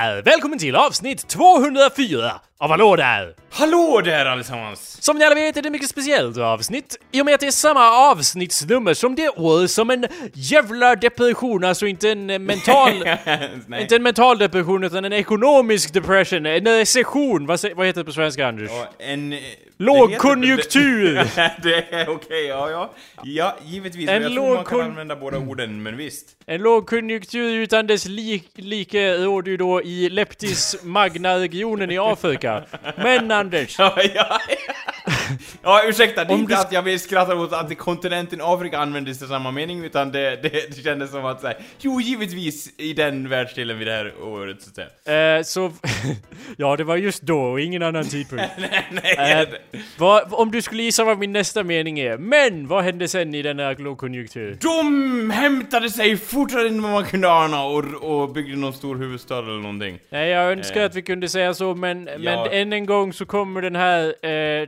Där! Välkommen till avsnitt 204 av Hallå där! Hallå där allesammans! Som ni alla vet är det ett mycket speciellt avsnitt i och med att det är samma avsnittsnummer som det år som en jävla depression, alltså inte en mental... Inte en mental depression utan en ekonomisk depression, en recession, vad, vad heter det på svenska Anders? Ja, en... eh, Lågkonjunktur! Det, det är okej, ja ja. Ja, givetvis. En jag tror man kan använda båda orden, men visst. En lågkonjunktur utan dess lik, like råder ju då i Leptis Magna-regionen i Afrika. Men Anders, Ja, ja. Ja ursäkta, det är Om inte du- att jag vill skratta åt att kontinenten Afrika användes i samma mening, utan det, det, det kändes som att säga, jo givetvis i den världsdelen vid det här året så att säga. eh, så... ja, det var just då och ingen annan tidpunkt. Nej, Eh, vad, om du skulle gissa vad min nästa mening är. Men vad hände sen i denna lågkonjunktur? De hämtade sig fortare än vad man kunde ana och, och byggde någon stor huvudstad eller någonting. Nej, jag önskar Eh. att vi kunde säga så, men, Ja. men än en gång så kommer den här eh,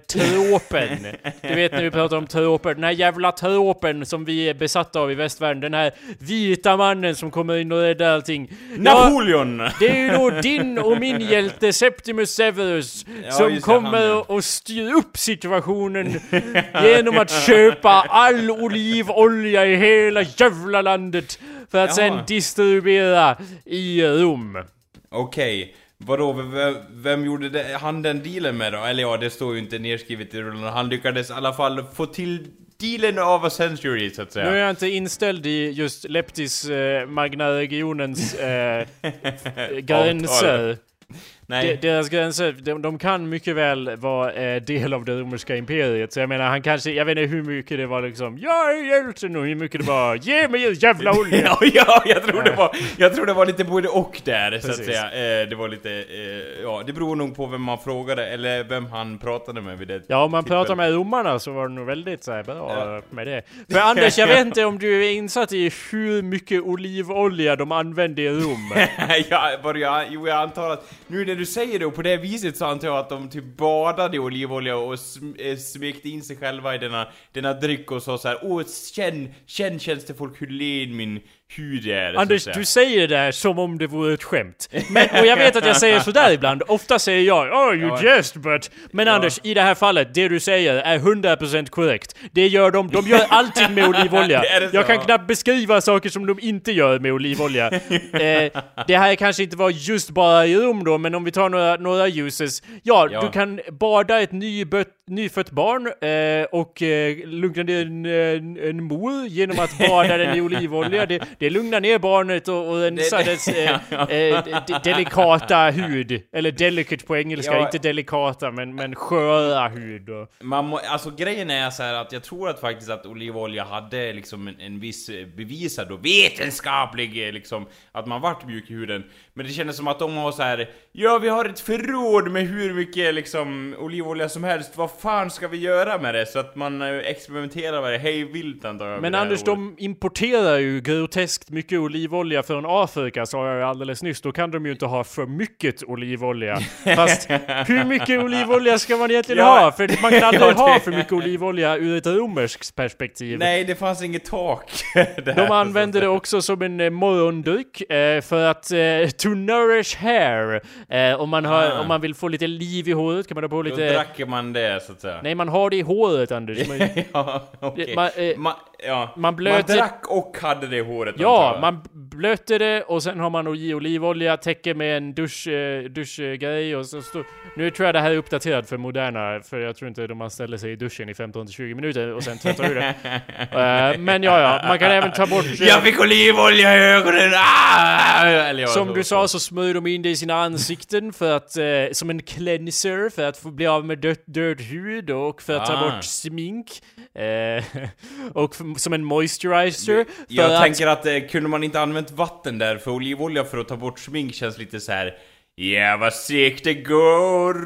tropen. du vet när vi pratar om troper, den här jävla tropen som vi är besatta av i västvärlden. Den här vita mannen som kommer in och räddar allting. Ja, Napoleon! det är ju då din och min hjälte Septimus Severus Ja, som han, kommer ja. och styr upp situationen genom att köpa all olivolja i hela jävla landet för att Ja. sen distribuera i Rom. Okej, vadå, vem, vem gjorde det, han den dealen med då? Eller ja, det står ju inte nedskrivet i rullen. Han lyckades i alla fall få till dealen av a century, så att säga. Nu är jag inte inställd i just Leptis eh, Magna-regionens eh, gränser. Nej. De, deras gränser, de, de kan mycket väl vara eh, del av det romerska imperiet. Så jag menar, han kanske, jag vet inte hur mycket det var liksom Jag är hjälten och hur mycket det var Ge mig jävla olja! ja, ja, jag tror det var, jag tror det var lite både och där, så att Precis. säga. Eh, det var lite, eh, ja, det beror nog på vem man frågade, eller vem han pratade med vid det Ja, om man pratar med romarna så var det nog väldigt så här, bra Ja. med det. För Anders, jag vet inte om du är insatt i hur mycket olivolja de använde i Rom? ja, bara jag, jo, jag antar att nu när du säger det och på det viset så antar jag att de typ badade i olivolja och sm eh, smekte in sig själva i denna, denna dryck och sa så här: Åh, känn, känn tjänstefolk hur len min hud är. så Anders, du säger det där som om det vore ett skämt. Men, och jag vet att jag säger sådär ibland. Ofta säger jag oh you Ja. just but... Men Anders, i det här fallet, det du säger är 100% korrekt. Det gör de, de gör alltid med olivolja. Är det? Jag kan knappt beskriva saker som de inte gör med olivolja. eh, det här kanske inte var just bara i Rom då, men om vi tar några, några uses. Ja, Ja. du kan bada ett nybött, nyfött barn eh, och eh, lugna ner en, en, en mor genom att bada den i olivolja. Det, det lugnar ner barnet och, och rensar Det- dess eh, ja. eh, de- de- delikata hud. Eller delicate på engelska, Ja. inte delikata men, men sköra hud. Och, Man må, alltså grejen är så att jag tror att faktiskt att olivolja hade liksom en, en viss eh, bevisad och vetenskaplig eh, liksom, att man vart mjuk i huden. Men det kändes som att de var så här: ja vi har ett förråd med hur mycket liksom olivolja som helst, vad fan ska vi göra med det? Så att man eh, experimenterar med det hej vilt antar jag. men Anders, de importerar ju groteskt mycket olivolja från Afrika sa jag ju alldeles nyss. Då kan de ju inte ha för mycket olivolja. Fast hur mycket olivolja ska man egentligen Ja. ha? För man kan aldrig Ja, ha för mycket olivolja ur ett romerskt perspektiv. Nej, det fanns inget tak. De använder det också som en eh, morgondryck eh, för att to nourish hair. Eh, om, man har, Ah. om man vill få lite liv i håret kan man ha på säga. Då lite... drack man det så att säga. Nej, man har det i håret Anders. Man, ja, okej. man, eh, Ma- ja. man blöter- drack och hade det i håret Ja, man blöter det och sen har man i olivolja, täcker med en dusch, eh, duschgrej och så står... Nu tror jag det här är uppdaterat för moderna, för jag tror inte man ställer sig i duschen i 15-20 minuter och sen tvättar ur det. Eh, men ja, ja, man kan även ta bort... Jag fick olivolja i ögonen! Ah! Eller ja, Som så- du sa så smörjer de in det i sina ansikten för att, eh, som en cleanser för att få bli av med dött, död hud och för att ta Ah. bort smink. Eh, och f- som en moisturizer. För Jag att, tänker att eh, kunde man inte använt vatten där, för olivolja för att ta bort smink känns lite så här. Ja, vad segt det går!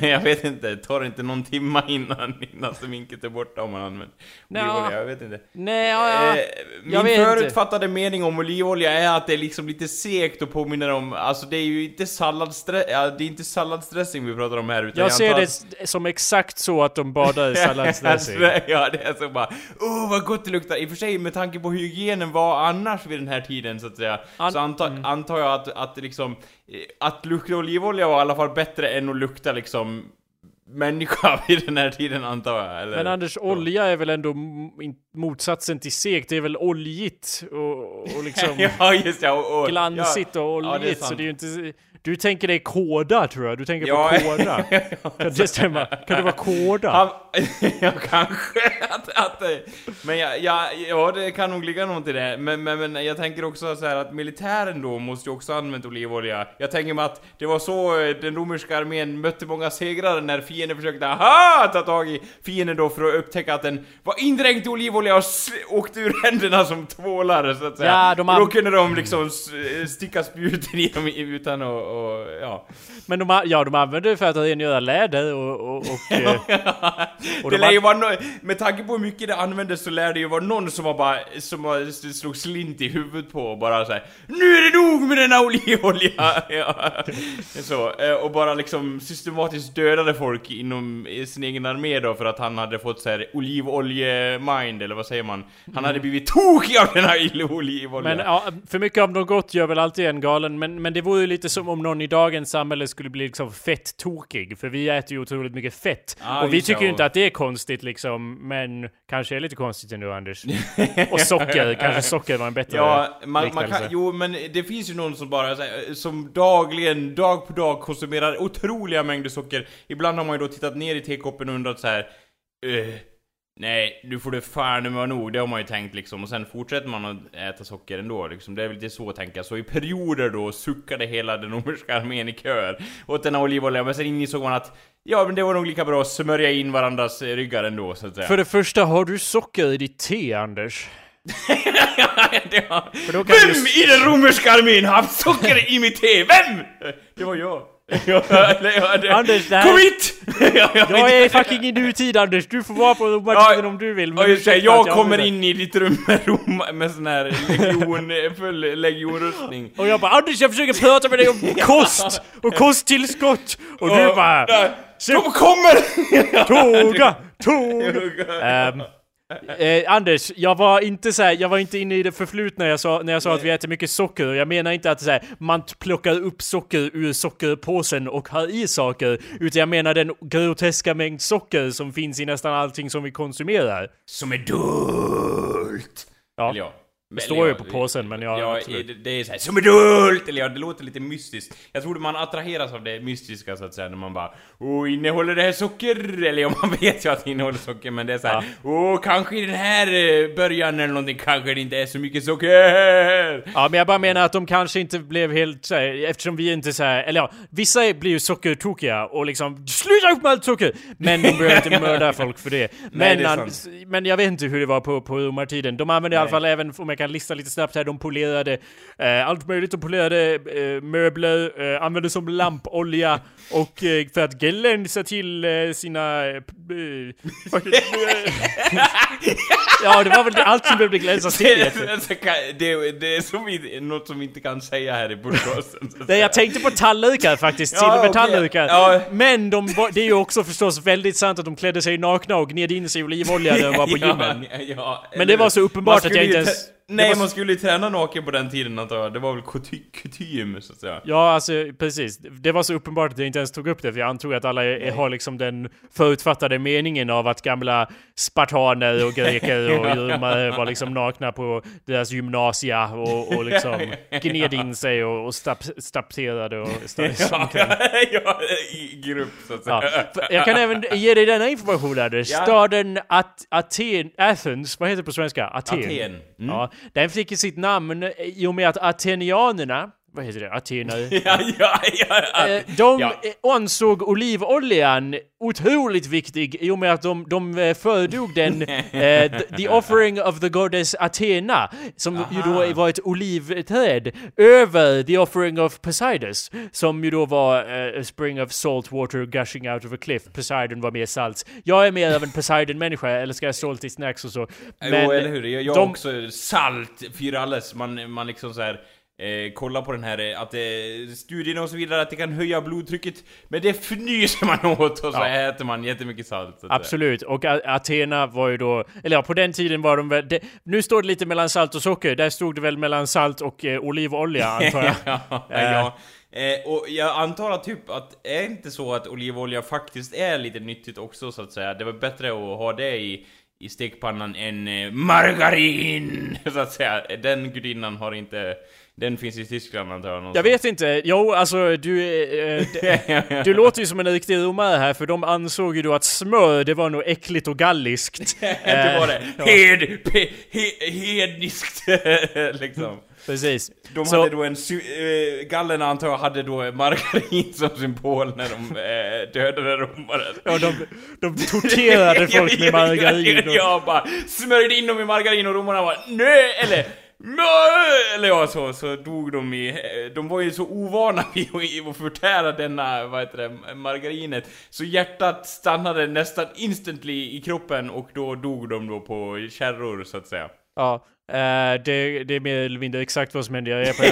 jag vet inte, det tar inte någon timma innan, innan sminket är borta om man använder olivolja, jag vet inte. Nej, ja, ja. Eh, jag min förutfattade mening om olivolja är att det är liksom lite segt och påminner om, alltså det är ju inte salladsdressing, ja, det är inte salladsdressing vi pratar om här utan Jag ser antar det som exakt så att de badar i salladsdressing. ja, det är så bara Åh, vad gott det luktar! I och för sig, med tanke på hur hygienen var annars vid den här tiden, så att säga, An- så anta, mm. antar jag att, att liksom, att lukta olivolja var i alla fall bättre än att lukta liksom människa vid den här tiden, antar jag, eller? Men Anders, olja är väl ändå motsatsen till segt? Det är väl oljigt och, och liksom ja, just ja, och, och, glansigt och ja, det oljigt, så det är ju inte... Du tänker dig kåda tror jag, du tänker Ja, på kåda. Kan det stämma? Kan det vara kåda? Han, ja, kanske att, att Men ja, ja, ja, det kan nog ligga något i det. Men, men, men jag tänker också så att militären då måste ju också ha använt olivolja. Jag tänker mig att det var så eh, den romerska armén mötte många segrar när fienden försökte aha, ta tag i fienden då för att upptäcka att den var indränkt i olivolja och åkte ur händerna som tvålar så att säga. Ja, de och då kunde de liksom sticka spjuten i dem utan att, och, ja. Men de, ja, de använder det för att rengöra läder och... och, och, eh, och det de lär ju vara no med tanke på hur mycket det användes så lär det ju vara någon som har bara, som har slog slint i huvudet på och bara såhär Nu är det nog med denna olivolja! ja. Så, eh, och bara liksom systematiskt dödade folk inom sin egen armé då för att han hade fått såhär olivolje-mind, eller vad säger man? Han hade blivit tokig av den här il- olivolja! Men ja, för mycket av något gott gör väl alltid en galen, men, men det vore ju lite som om någon i dagens samhälle skulle bli liksom fett tokig, för vi äter ju otroligt mycket fett. Ja, och vi tycker ju inte att det är konstigt liksom, men kanske är lite konstigt ändå Anders. och socker, kanske socker var en bättre Ja, man, man kan, jo men det finns ju någon som bara här, som dagligen, dag på dag konsumerar otroliga mängder socker. Ibland har man ju då tittat ner i tekoppen och undrat så här. "Eh, nej, nu får det fan vara nog, det har man ju tänkt liksom. Och sen fortsätter man att äta socker ändå liksom. Det är väl lite så att tänka. Så i perioder då suckade hela den romerska armén i kör åt denna olivolja. Men sen insåg man att ja, men det var nog lika bra att smörja in varandras ryggar ändå så att säga. För det första, har du socker i ditt te, Anders? Vem du... i den romerska armén har haft socker i mitt te? Vem? Det var jag. Anders, det här- Kom hit! Ja, jag Jag är fucking i nutid Anders, du får vara på romartiden om du vill. Ja, just det, ursäkta jag att kommer in i ditt rum med, rom, med sån här legion, full legionrustning. Och jag bara Anders jag försöker prata med dig om kost och kosttillskott och du Och- bara där, De kommer! Toga! Toga! Ehm, eh, Anders, jag var inte så här, jag var inte inne i det förflutna jag sa, när jag sa att vi äter mycket socker. Jag menar inte att så här, man plockar upp socker ur sockerpåsen och har i saker. Utan jag menar den groteska mängd socker som finns i nästan allting som vi konsumerar. Som är dult! Ja. Ja. Det står ju på påsen, men ja, ja det, det är såhär som är dult! Eller ja, det låter lite mystiskt. Jag tror man attraheras av det mystiska så att säga när man bara Åh, innehåller det här socker? Eller ja, man vet ju att det innehåller socker men det är såhär Åh, kanske i den här eh, början eller någonting kanske det inte är så mycket socker! Ja, men jag bara menar att de kanske inte blev helt så här, eftersom vi inte så här, eller ja, vissa blir ju sockertokiga och liksom sluta upp med allt socker! Men de behöver inte mörda folk för det. Men, det är an- men jag vet inte hur det var på, på romartiden. De använde i alla fall även, jag kan lista lite snabbt här, de polerade eh, allt möjligt. De polerade eh, möbler, eh, använde som lampolja och eh, för att glänsa till eh, sina... Eh, ja, det var väl allt som behövde glänsas till. Det, det, är som vi, något som vi inte kan säga här i podcasten. Nej, jag tänkte på tallrikar faktiskt, Ja, silvertallrikar. okej. Ja. Men de, det är ju också förstås väldigt sant att de klädde sig nakna och gned in sig i olivolja när de var på gymmen. Ja, ja, Men det var så uppenbart att jag inte ens- Nej, man skulle ju träna naken på den tiden antar jag. Det var väl kuty- kutym, så att säga. Ja, alltså precis. Det var så uppenbart att jag inte ens tog upp det, för jag antog att alla är, har liksom den förutfattade meningen av att gamla spartaner och greker och romare var liksom nakna på deras gymnasia och, och liksom gned in sig och, och stap, stapterade och ja, i grupp så att säga. Ja, jag kan även ge dig denna information Anders. Ja. Staden At Aten, Athens, vad heter det på svenska? Aten. Aten. Mm. Ja, den fick sitt namn i och med att atenianerna vad heter det, Athena. ja, ja, ja. Eh, De ja. ansåg olivoljan otroligt viktig i och med att de, de eh, föredrog den, eh, the, offering of the goddess Athena, som ju Aha. då var ett olivträd, över the offering of Poseidus, som ju då var eh, a spring of salt water gushing out of a cliff. Poseidon var mer salt. Jag är mer av en Poseidon-människa, älskar jag salty snacks och så. jo, eller hur? Jag, jag de- också salt, fyralles. Man, man liksom så här. Eh, kolla på den här, eh, att eh, studierna och så vidare, att det kan höja blodtrycket Men det fnyser man åt och så Ja. äter man jättemycket salt. Absolut, och A- Athena var ju då, eller ja, på den tiden var de väl, det, nu står det lite mellan salt och socker, där stod det väl mellan salt och eh, olivolja antar jag. ja, ja. Eh, och jag antar att typ att, är inte så att olivolja faktiskt är lite nyttigt också så att säga? Det var bättre att ha det i, i stekpannan än eh, margarin! Så att säga. Den gudinnan har inte, den finns i Tyskland antar jag Jag vet inte, jo alltså du, eh, d- du låter ju som en riktig romare här för de ansåg ju då att smör det var nog äckligt och galliskt. det var det. ja. Hed, pe, he, hedniskt liksom. Precis. De Så- hade då en, sy- eh, gallerna antar jag hade då margarin som symbol när de eh, dödade romaren. Ja, de, de torterade folk med margarin och... Jag bara smörjde in dem i margarin och romarna bara nej eller nej eller ja så, så dog de i, de var ju så ovana vid att- förtära denna, vad heter det, margarinet. Så hjärtat stannade nästan instantly i kroppen och då dog de då på kärror så att säga. Ja, eh, det, det är mer eller mindre exakt vad som hände. Jag är, på,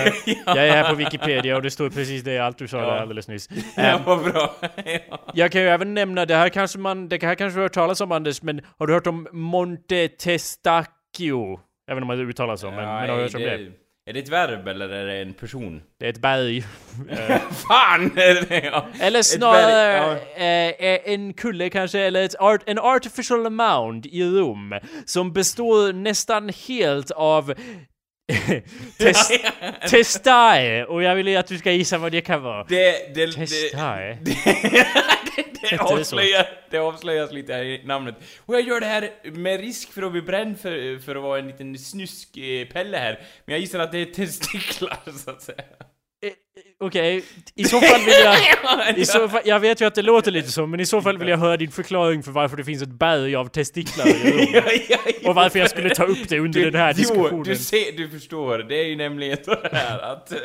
jag är här på Wikipedia och det står precis det allt du sa Ja. där alldeles nyss. Ja, Eh, vad bra. ja. jag kan ju även nämna, det här kanske man, det här kanske du har hört talas om Anders, men har du hört om Monte Testaccio? Även om man inte uttalar så, men, men har hört om det? Är det ett verb eller är det en person? Det är ett berg. Fan! ja. Eller snarare berg, eh, eh, en kulle kanske, eller ett art, en artificial mound i Rom. Som består nästan helt av test, testae. Och jag vill att du ska gissa vad det kan vara. Det, det, Testae? det, det, det avslöjar, det avslöjas lite här i namnet. Och jag gör det här med risk för att bli bränd för, för att vara en liten snusk-pelle här. Men jag gissar att det är testiklar, så att säga. Okej, i så fall vill jag... I så fall, jag vet ju att det låter lite så, men i så fall vill jag höra din förklaring för varför det finns ett berg av testiklar i. Ja, Och varför jag skulle ta upp det under Du- den här Jo, diskussionen. du, ser, du förstår, det är ju nämligen så här att eh,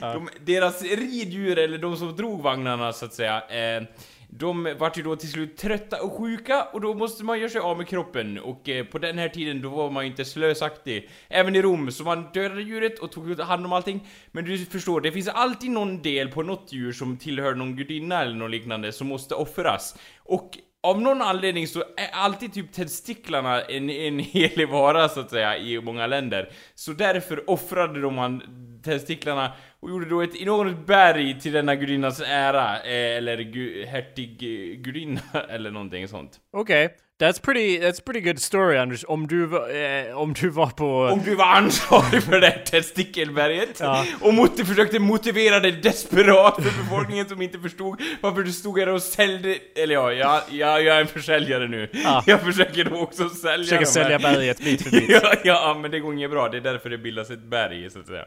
de, deras riddjur, eller de som drog vagnarna så att säga, eh, de vart ju då till slut trötta och sjuka och då måste man göra sig av med kroppen och eh, på den här tiden då var man ju inte slösaktig. Även i Rom, så man dödade djuret och tog hand om allting. Men du förstår, det finns alltid någon del på något djur som tillhör någon gudinna eller något liknande som måste offras. Och av någon anledning så är alltid typ testiklarna en, en helig vara så att säga i många länder. Så därför offrade de man testiklarna och gjorde då ett enormt berg till denna gudinnas ära, eh, eller gu, hertiggudinna eller någonting sånt. Okej, that's pretty, that's pretty good story Anders. Om du, eh, om du var på... Om du var ansvarig för det här testikelberget Ja. och mot, försökte motivera det desperat för befolkningen som inte förstod varför du stod här och sålde, eller ja, jag, jag, jag är en försäljare nu. Ja. Jag försöker då också sälja Försöker sälja berget bit för bit. ja, ja, men det går inget bra. Det är därför det bildas ett berg, så att säga.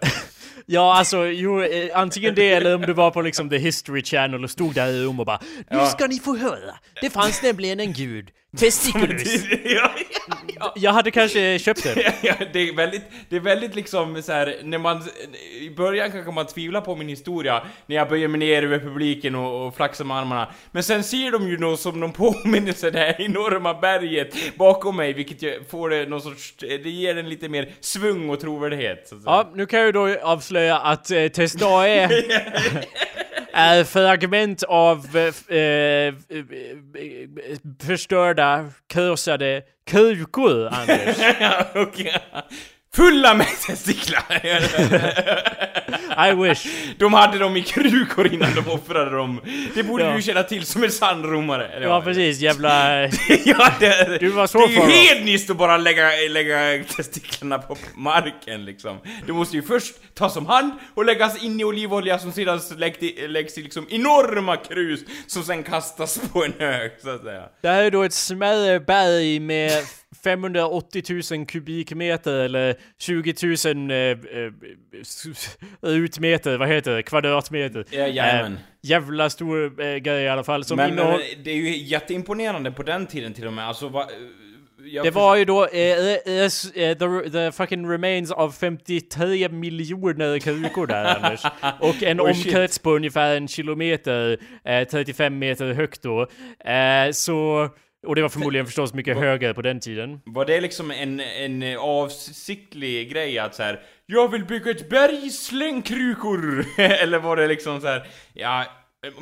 Ja, alltså, jo, eh, antingen det eller om du var på liksom the history channel och stod där i Rom och bara Nu Ja. ska ni få höra! Det fanns nämligen en gud, Testiculus. ja, ja, Jag hade kanske köpt det. ja, ja, det är väldigt, det är väldigt liksom så här när man, i början kanske man tvivlar på min historia, när jag böjer mig ner över publiken och, och flaxar med armarna. Men sen ser de ju något som någon påminnelse, det här enorma berget bakom mig, vilket ju får det någon sorts, det ger en lite mer svung och trovärdighet. Så att säga. Ja, nu kan jag ju då avslöja att eh, Testae är fragment av eh, eh, eh, förstörda, krossade krukor, Anders. Okej. Fulla med testiklar! I wish. De hade dem i krukor innan de offrade dem. Det borde Ja. du känna till som en sann romare. Ja, precis. Jävla... ja, det, Du var så det är ju hedniskt att bara lägga, lägga testiklarna på marken liksom. Det måste ju först tas om hand och läggas in i olivolja som sedan läggs i, läggs i liksom enorma krus som sen kastas på en hög, så att säga. Det här är då ett smärre berg med 580 000 kubikmeter eller 20 000 eh, eh, s- utmeter, vad heter det, kvadratmeter. Ja, jajamän. Eh, jävla stor eh, grej i alla fall. Som Men, innehåll... men det är ju jätteimponerande på den tiden till och med. Alltså, va, jag Det var ju då eh, eh, eh, eh, the, the fucking remains av 53 miljoner krukor där Anders. Och en Oh, shit. omkrets på ungefär en kilometer, eh, 35 meter högt då. Eh, så, och det var förmodligen förstås mycket högre på den tiden. Var det liksom en, en avsiktlig grej att så här, Jag vill bygga ett berg, släng krukor! Eller var det liksom så här, ja,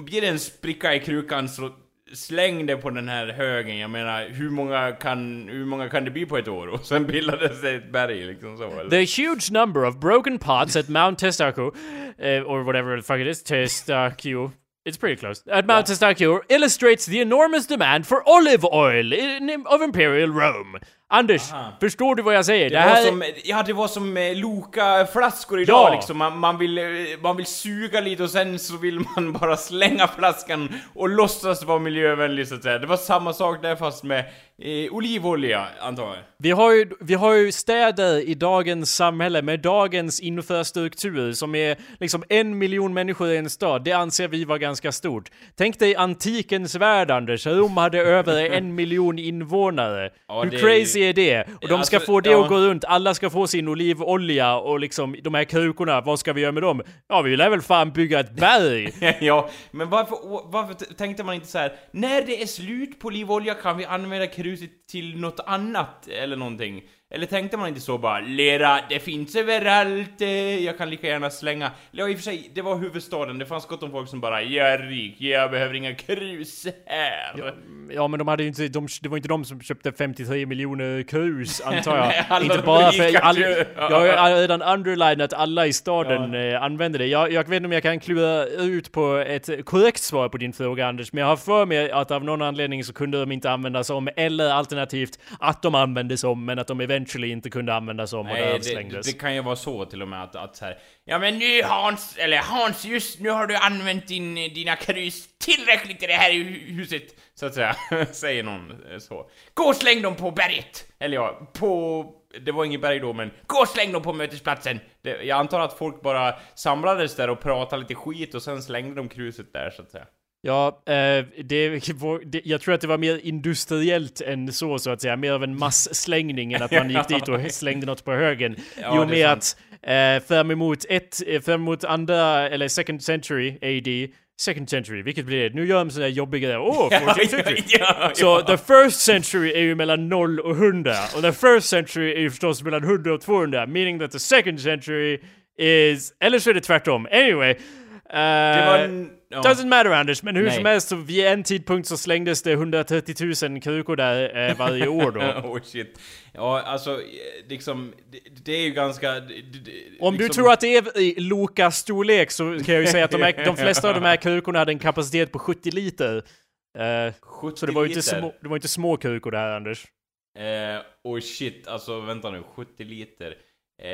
blir det en spricka i krukan så släng det på den här högen, jag menar hur många kan, hur många kan det bli på ett år? Och sen bildades det ett berg liksom så eller? The huge number of broken pots at Mount Testaco, uh, or whatever the fuck it is, Testacio. It's pretty close. At Mount Testacio illustrates the enormous demand for olive oil in, of Imperial Rome. Anders, förstår du vad jag säger? Det, Det var här... som, ja det var som eh, Loka-flaskor idag Ja. liksom, man, man, vill, eh, man vill suga lite och sen så vill man bara slänga flaskan och låtsas vara miljövänlig så att säga. Det var samma sak där fast med eh, olivolja, antar jag. Vi har, ju, vi har ju städer i dagens samhälle med dagens infrastruktur som är liksom en miljon människor i en stad. Det anser vi var ganska stort. Tänk dig antikens värld Anders. Rom hade över en miljon invånare. Ja, Hur det crazy är det? Och de ska Alltså, få det ja. att gå runt. Alla ska få sin olivolja och liksom de här krukorna. Vad ska vi göra med dem? Ja, vi lär väl fan bygga ett berg. ja, men varför, varför tänkte man inte så här? när det är slut på olivolja kan vi använda kruset till något annat eller någonting? Eller tänkte man inte så bara, lera, det finns överallt, eh, jag kan lika gärna slänga. Ja, i och för sig, det var huvudstaden, det fanns gott om folk som bara, jag är rik, jag behöver inga krus här. Ja men de hade ju inte, de, det var inte de som köpte 53 miljoner krus antar jag. Nej, alla inte bara för, all, jag har redan underlinat att alla i staden eh, använder det. Jag, jag vet inte om jag kan klura ut på ett korrekt svar på din fråga Anders, men jag har för mig att av någon anledning så kunde de inte användas om, eller alternativt att de användes om, men att de eventually inte kunde användas om och Nej, det, slängdes. det kan ju vara så till och med att, att så här, Ja men nu Hans, eller Hans just nu har du använt din, dina krus tillräckligt i det här hu- huset, så att säga, säger någon eh, så. Gå och släng dem på berget! Eller ja, på... Det var inget berg då, men gå och släng dem på mötesplatsen! Det, jag antar att folk bara samlades där och pratade lite skit och sen slängde de kruset där, så att säga. Ja, eh, det, jag tror att det var mer industriellt än så, så att säga. Mer av en massslängning än att man gick dit och slängde något på högen. Ja, är med att eh, fram emot ett, eh, fram emot andra, eller second century AD, second century, vilket blir det? Nu gör de sådana här jobbiga. Åh, 14th century! ja, Så the first century är ju mellan 0 och 100 och the first century är ju förstås mellan 100 och 200 meaning that the second century is, eller så är det tvärtom. Anyway. Det var ja. Doesn't matter Anders, men hur Nej. som helst så vid en tidpunkt så slängdes det 130 000 krukor där eh, varje år då. oh shit. Ja, alltså, eh, liksom, det, det är ju ganska... Det, det, Om du liksom, tror att det är i Lokas storlek så kan jag ju säga att de, här, de flesta av de här krukorna hade en kapacitet på 70 liter. Eh, 70 så det var ju inte små, det var inte små krukor det här Anders. Eh, oh shit, alltså vänta nu, 70 liter. Eh,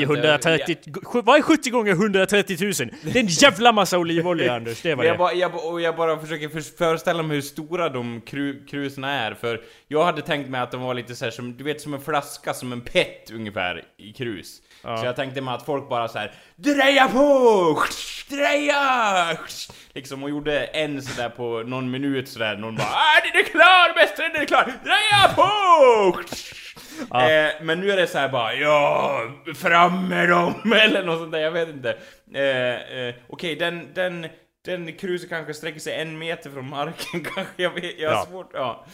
I vänta, 130... sju- Vad är 70 gånger 130 000? Det är en jävla massa olivolja Anders, det var Jag, jag, det. bara, jag, och jag bara försöker för, föreställa mig hur stora de kru, kruserna är, för jag hade tänkt mig att de var lite så här som, du vet som en flaska, som en pet ungefär, i krus. Så jag tänkte mig att folk bara så här Dreja på! Dreja! Liksom och gjorde en sådär på någon minut sådär, någon bara ah, den är klar mästaren, den är klar! Dreja på! Eh, men nu är det så här bara ja, fram med dem! Eller något sånt där, jag vet inte. Eh, eh, Okej, den, den, den krusen kanske sträcker sig en meter från marken kanske, jag vet, jag har Ja. svårt, ja.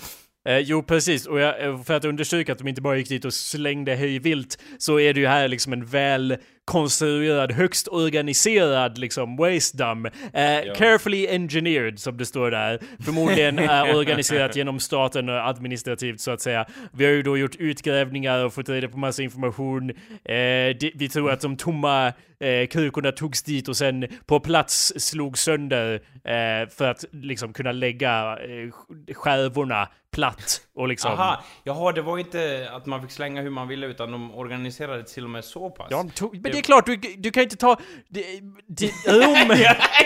Eh, jo, precis. Och jag, eh, för att understryka att de inte bara gick dit och slängde hej vilt så är det ju här liksom en väl konstruerad, högst organiserad liksom waste dump. Eh, Carefully engineered, som det står där. Förmodligen är organiserat genom staten och administrativt så att säga. Vi har ju då gjort utgrävningar och fått reda på massa information. Eh, det, vi tror att de tomma eh, krukorna togs dit och sen på plats slog sönder eh, för att liksom kunna lägga eh, skärvorna platt och liksom... Aha, jaha, det var inte att man fick slänga hur man ville utan de organiserade till och med så pass. Ja, de tog, men det är klart, du, du kan inte ta... Det, det,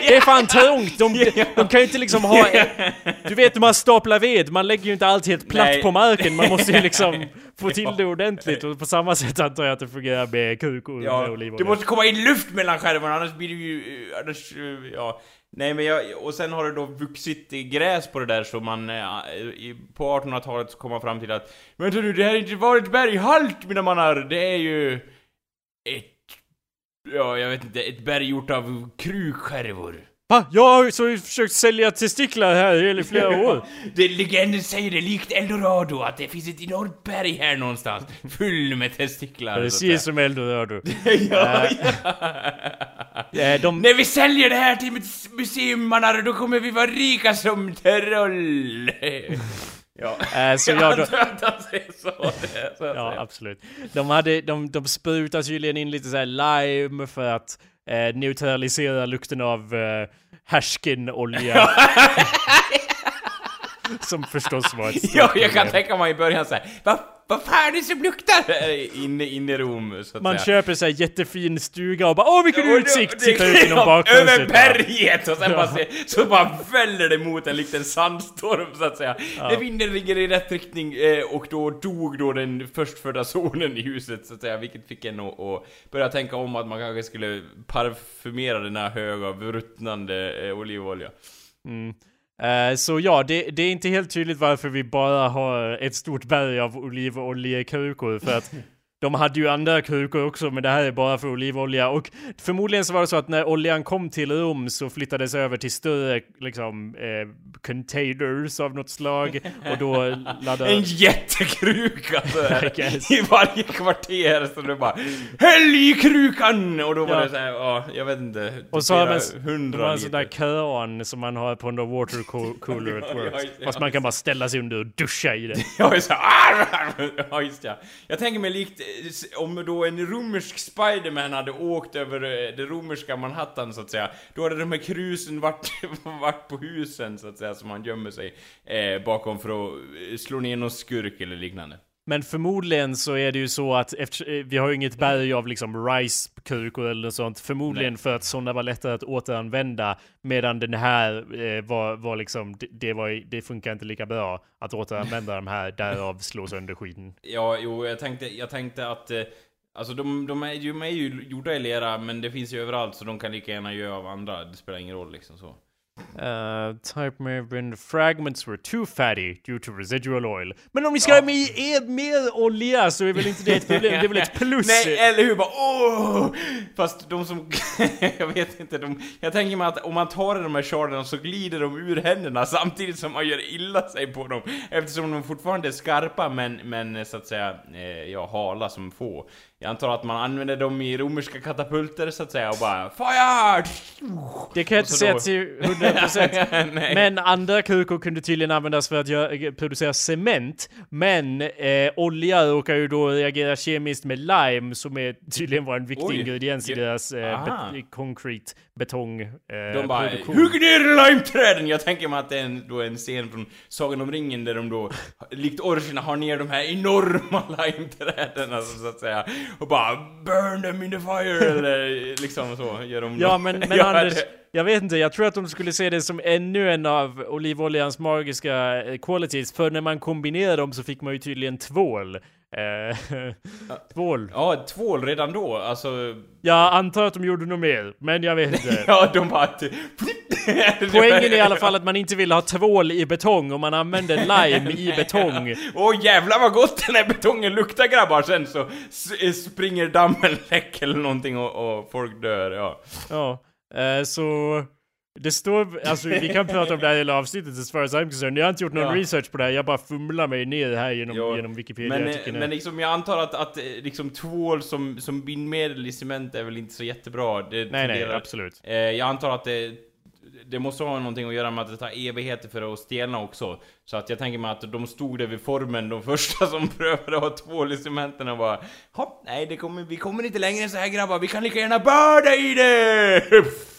det är fan trångt! De, de kan ju inte liksom ha... Du vet hur man staplar ved, man lägger ju inte allt helt platt Nej. på marken, man måste ju liksom få till det ordentligt. Och på samma sätt antar jag att det fungerar med kuk och Ja, olivolja. det måste komma in luft mellan skärvorna annars blir det ju... eh, Annars, eh, ja. Nej men jag, och sen har det då vuxit i gräs på det där så man... eh, På 1800-talet så kom man fram till att Vänta nu, det här är inte varit berghalt mina mannar! Det är ju... Ett... Ja, jag vet inte, ett berg gjort av krukskärvor. Va? Jag har så försökt sälja testiklar här i flera år. Det, legenden säger det likt Eldorado, att det finns ett enormt berg här någonstans, full med testiklar. Precis som Eldorado. säga. ja, Eh, de, När vi säljer det här till mannar, då kommer vi vara rika som troll! ja. eh, så Jag jag, antar att han säger så. Det, så att Ja, säga. absolut. De, hade, de, de sprutar tydligen in lite så här lime för att eh, neutralisera lukten av eh, härskenolja. Som förstås var ett Ja, jag kan tänka mig i början såhär, vad fan är det som luktar inne, inne i Rom? Så att Man säga. köper så här jättefin stuga och bara åh vilken Och utsikt! Tittar ut genom ja, bakfönstret. Över berget! Och sen bara se, så bara väller det mot en liten sandstorm så att säga. När vinden ligger i rätt riktning eh, och då dog då den förstfödda sonen i huset så att säga. Vilket fick en att, att börja tänka om att man kanske skulle parfymera den här hög av ruttnande eh, olivolja. Eh, så ja, det, det är inte helt tydligt varför vi bara har ett stort berg av olivoljekrukor för att de hade ju andra krukor också men det här är bara för olivolja och förmodligen så var det så att när oljan kom till Rom så flyttades över till större liksom eh, containers av något slag och då laddade... En jättekruka så här, I varje kvarter så det bara Häll i krukan! Och då var Ja. det såhär, ja, jag vet inte. Och så har man, har en sån där kran som man har på en water co- cooler at work. ja. Fast man kan bara ställa sig under och duscha i det. Ja, just det. Ja, just det. Jag tänker mig likt om då en romersk Spiderman hade åkt över eh, det romerska Manhattan så att säga. Då hade de här krusen varit, varit på husen så att säga, som han gömmer sig eh, bakom för att eh, slå ner någon skurk eller liknande. Men förmodligen så är det ju så att efter, eh, vi har ju inget berg av liksom rice-krukor eller något sånt. Förmodligen Nej. för att sådana var lättare att återanvända. Medan den här eh, var, var liksom, det, det, var, det funkar inte lika bra att återanvända de här, därav slå sönder skiten. Ja, jo, jag tänkte, jag tänkte att eh, Alltså de, de, är ju, de är ju gjorda i lera, men det finns ju överallt så de kan lika gärna göra av andra. Det spelar ingen roll liksom så. Uh, type may have been fragments were too fatty due to residual oil. Men om ni ska ha med er mer olja så är väl inte det ett problem? Det är väl ett plus? Nej, eller hur? Bara åh! Fast de som... jag vet inte, de... Jag tänker mig att om man tar de här charterna så glider de ur händerna samtidigt som man gör illa sig på dem. Eftersom de fortfarande är skarpa men, men så att säga, eh, ja, hala som få. Jag antar att man använder dem i romerska katapulter så att säga och bara FIRE! Det kan jag inte säga till 100% Nej. Men andra krukor kunde tydligen användas för att göra, producera cement. Men eh, olja råkar ju då reagera kemiskt med lime som är tydligen var en viktig Oj. ingrediens i deras eh, concrete betong eh, De bara produktion. Hugg ner limeträden! Jag tänker mig att det är en, då en scen från Sagan om ringen där de då, likt orcherna, har ner de här enorma limeträden alltså, så att säga. Och bara Burn them in the fire! Eller liksom så, gör de Ja men, men Ja, Anders, jag vet inte, jag tror att de skulle se det som ännu en av olivoljans magiska eh, qualities. För när man kombinerar dem så fick man ju tydligen tvål. Eh, tvål. Ja, tvål redan då, alltså... Jag antar att de gjorde något mer, men jag vet inte. Ja, de bara... Poängen är i alla fall att man inte vill ha tvål i betong och man använder lime i betong. Åh jävlar vad gott den här betongen luktar grabbar! Sen så s- springer dammen läck eller någonting och, och folk dör, ja. Ja, eh, så det står, alltså vi kan prata om det här hela avsnittet as far as I'm concerned. Jag har inte gjort någon Ja. research på det här, jag bara fumlar mig ner här genom, Jo, genom Wikipedia. Men, här. men liksom jag antar att, att eh, liksom tvål som, som bindmedel i cement är väl inte så jättebra. Det nej, nej, tenderar- absolut. Eh, jag antar att det, det måste ha någonting att göra med att det tar evigheter för att stelna också. Så att jag tänker mig att de stod där vid formen, de första som prövade att ha tvål i cementen och bara Hopp, nej det kommer, vi kommer inte längre än så här grabbar, vi kan lika gärna börda i det!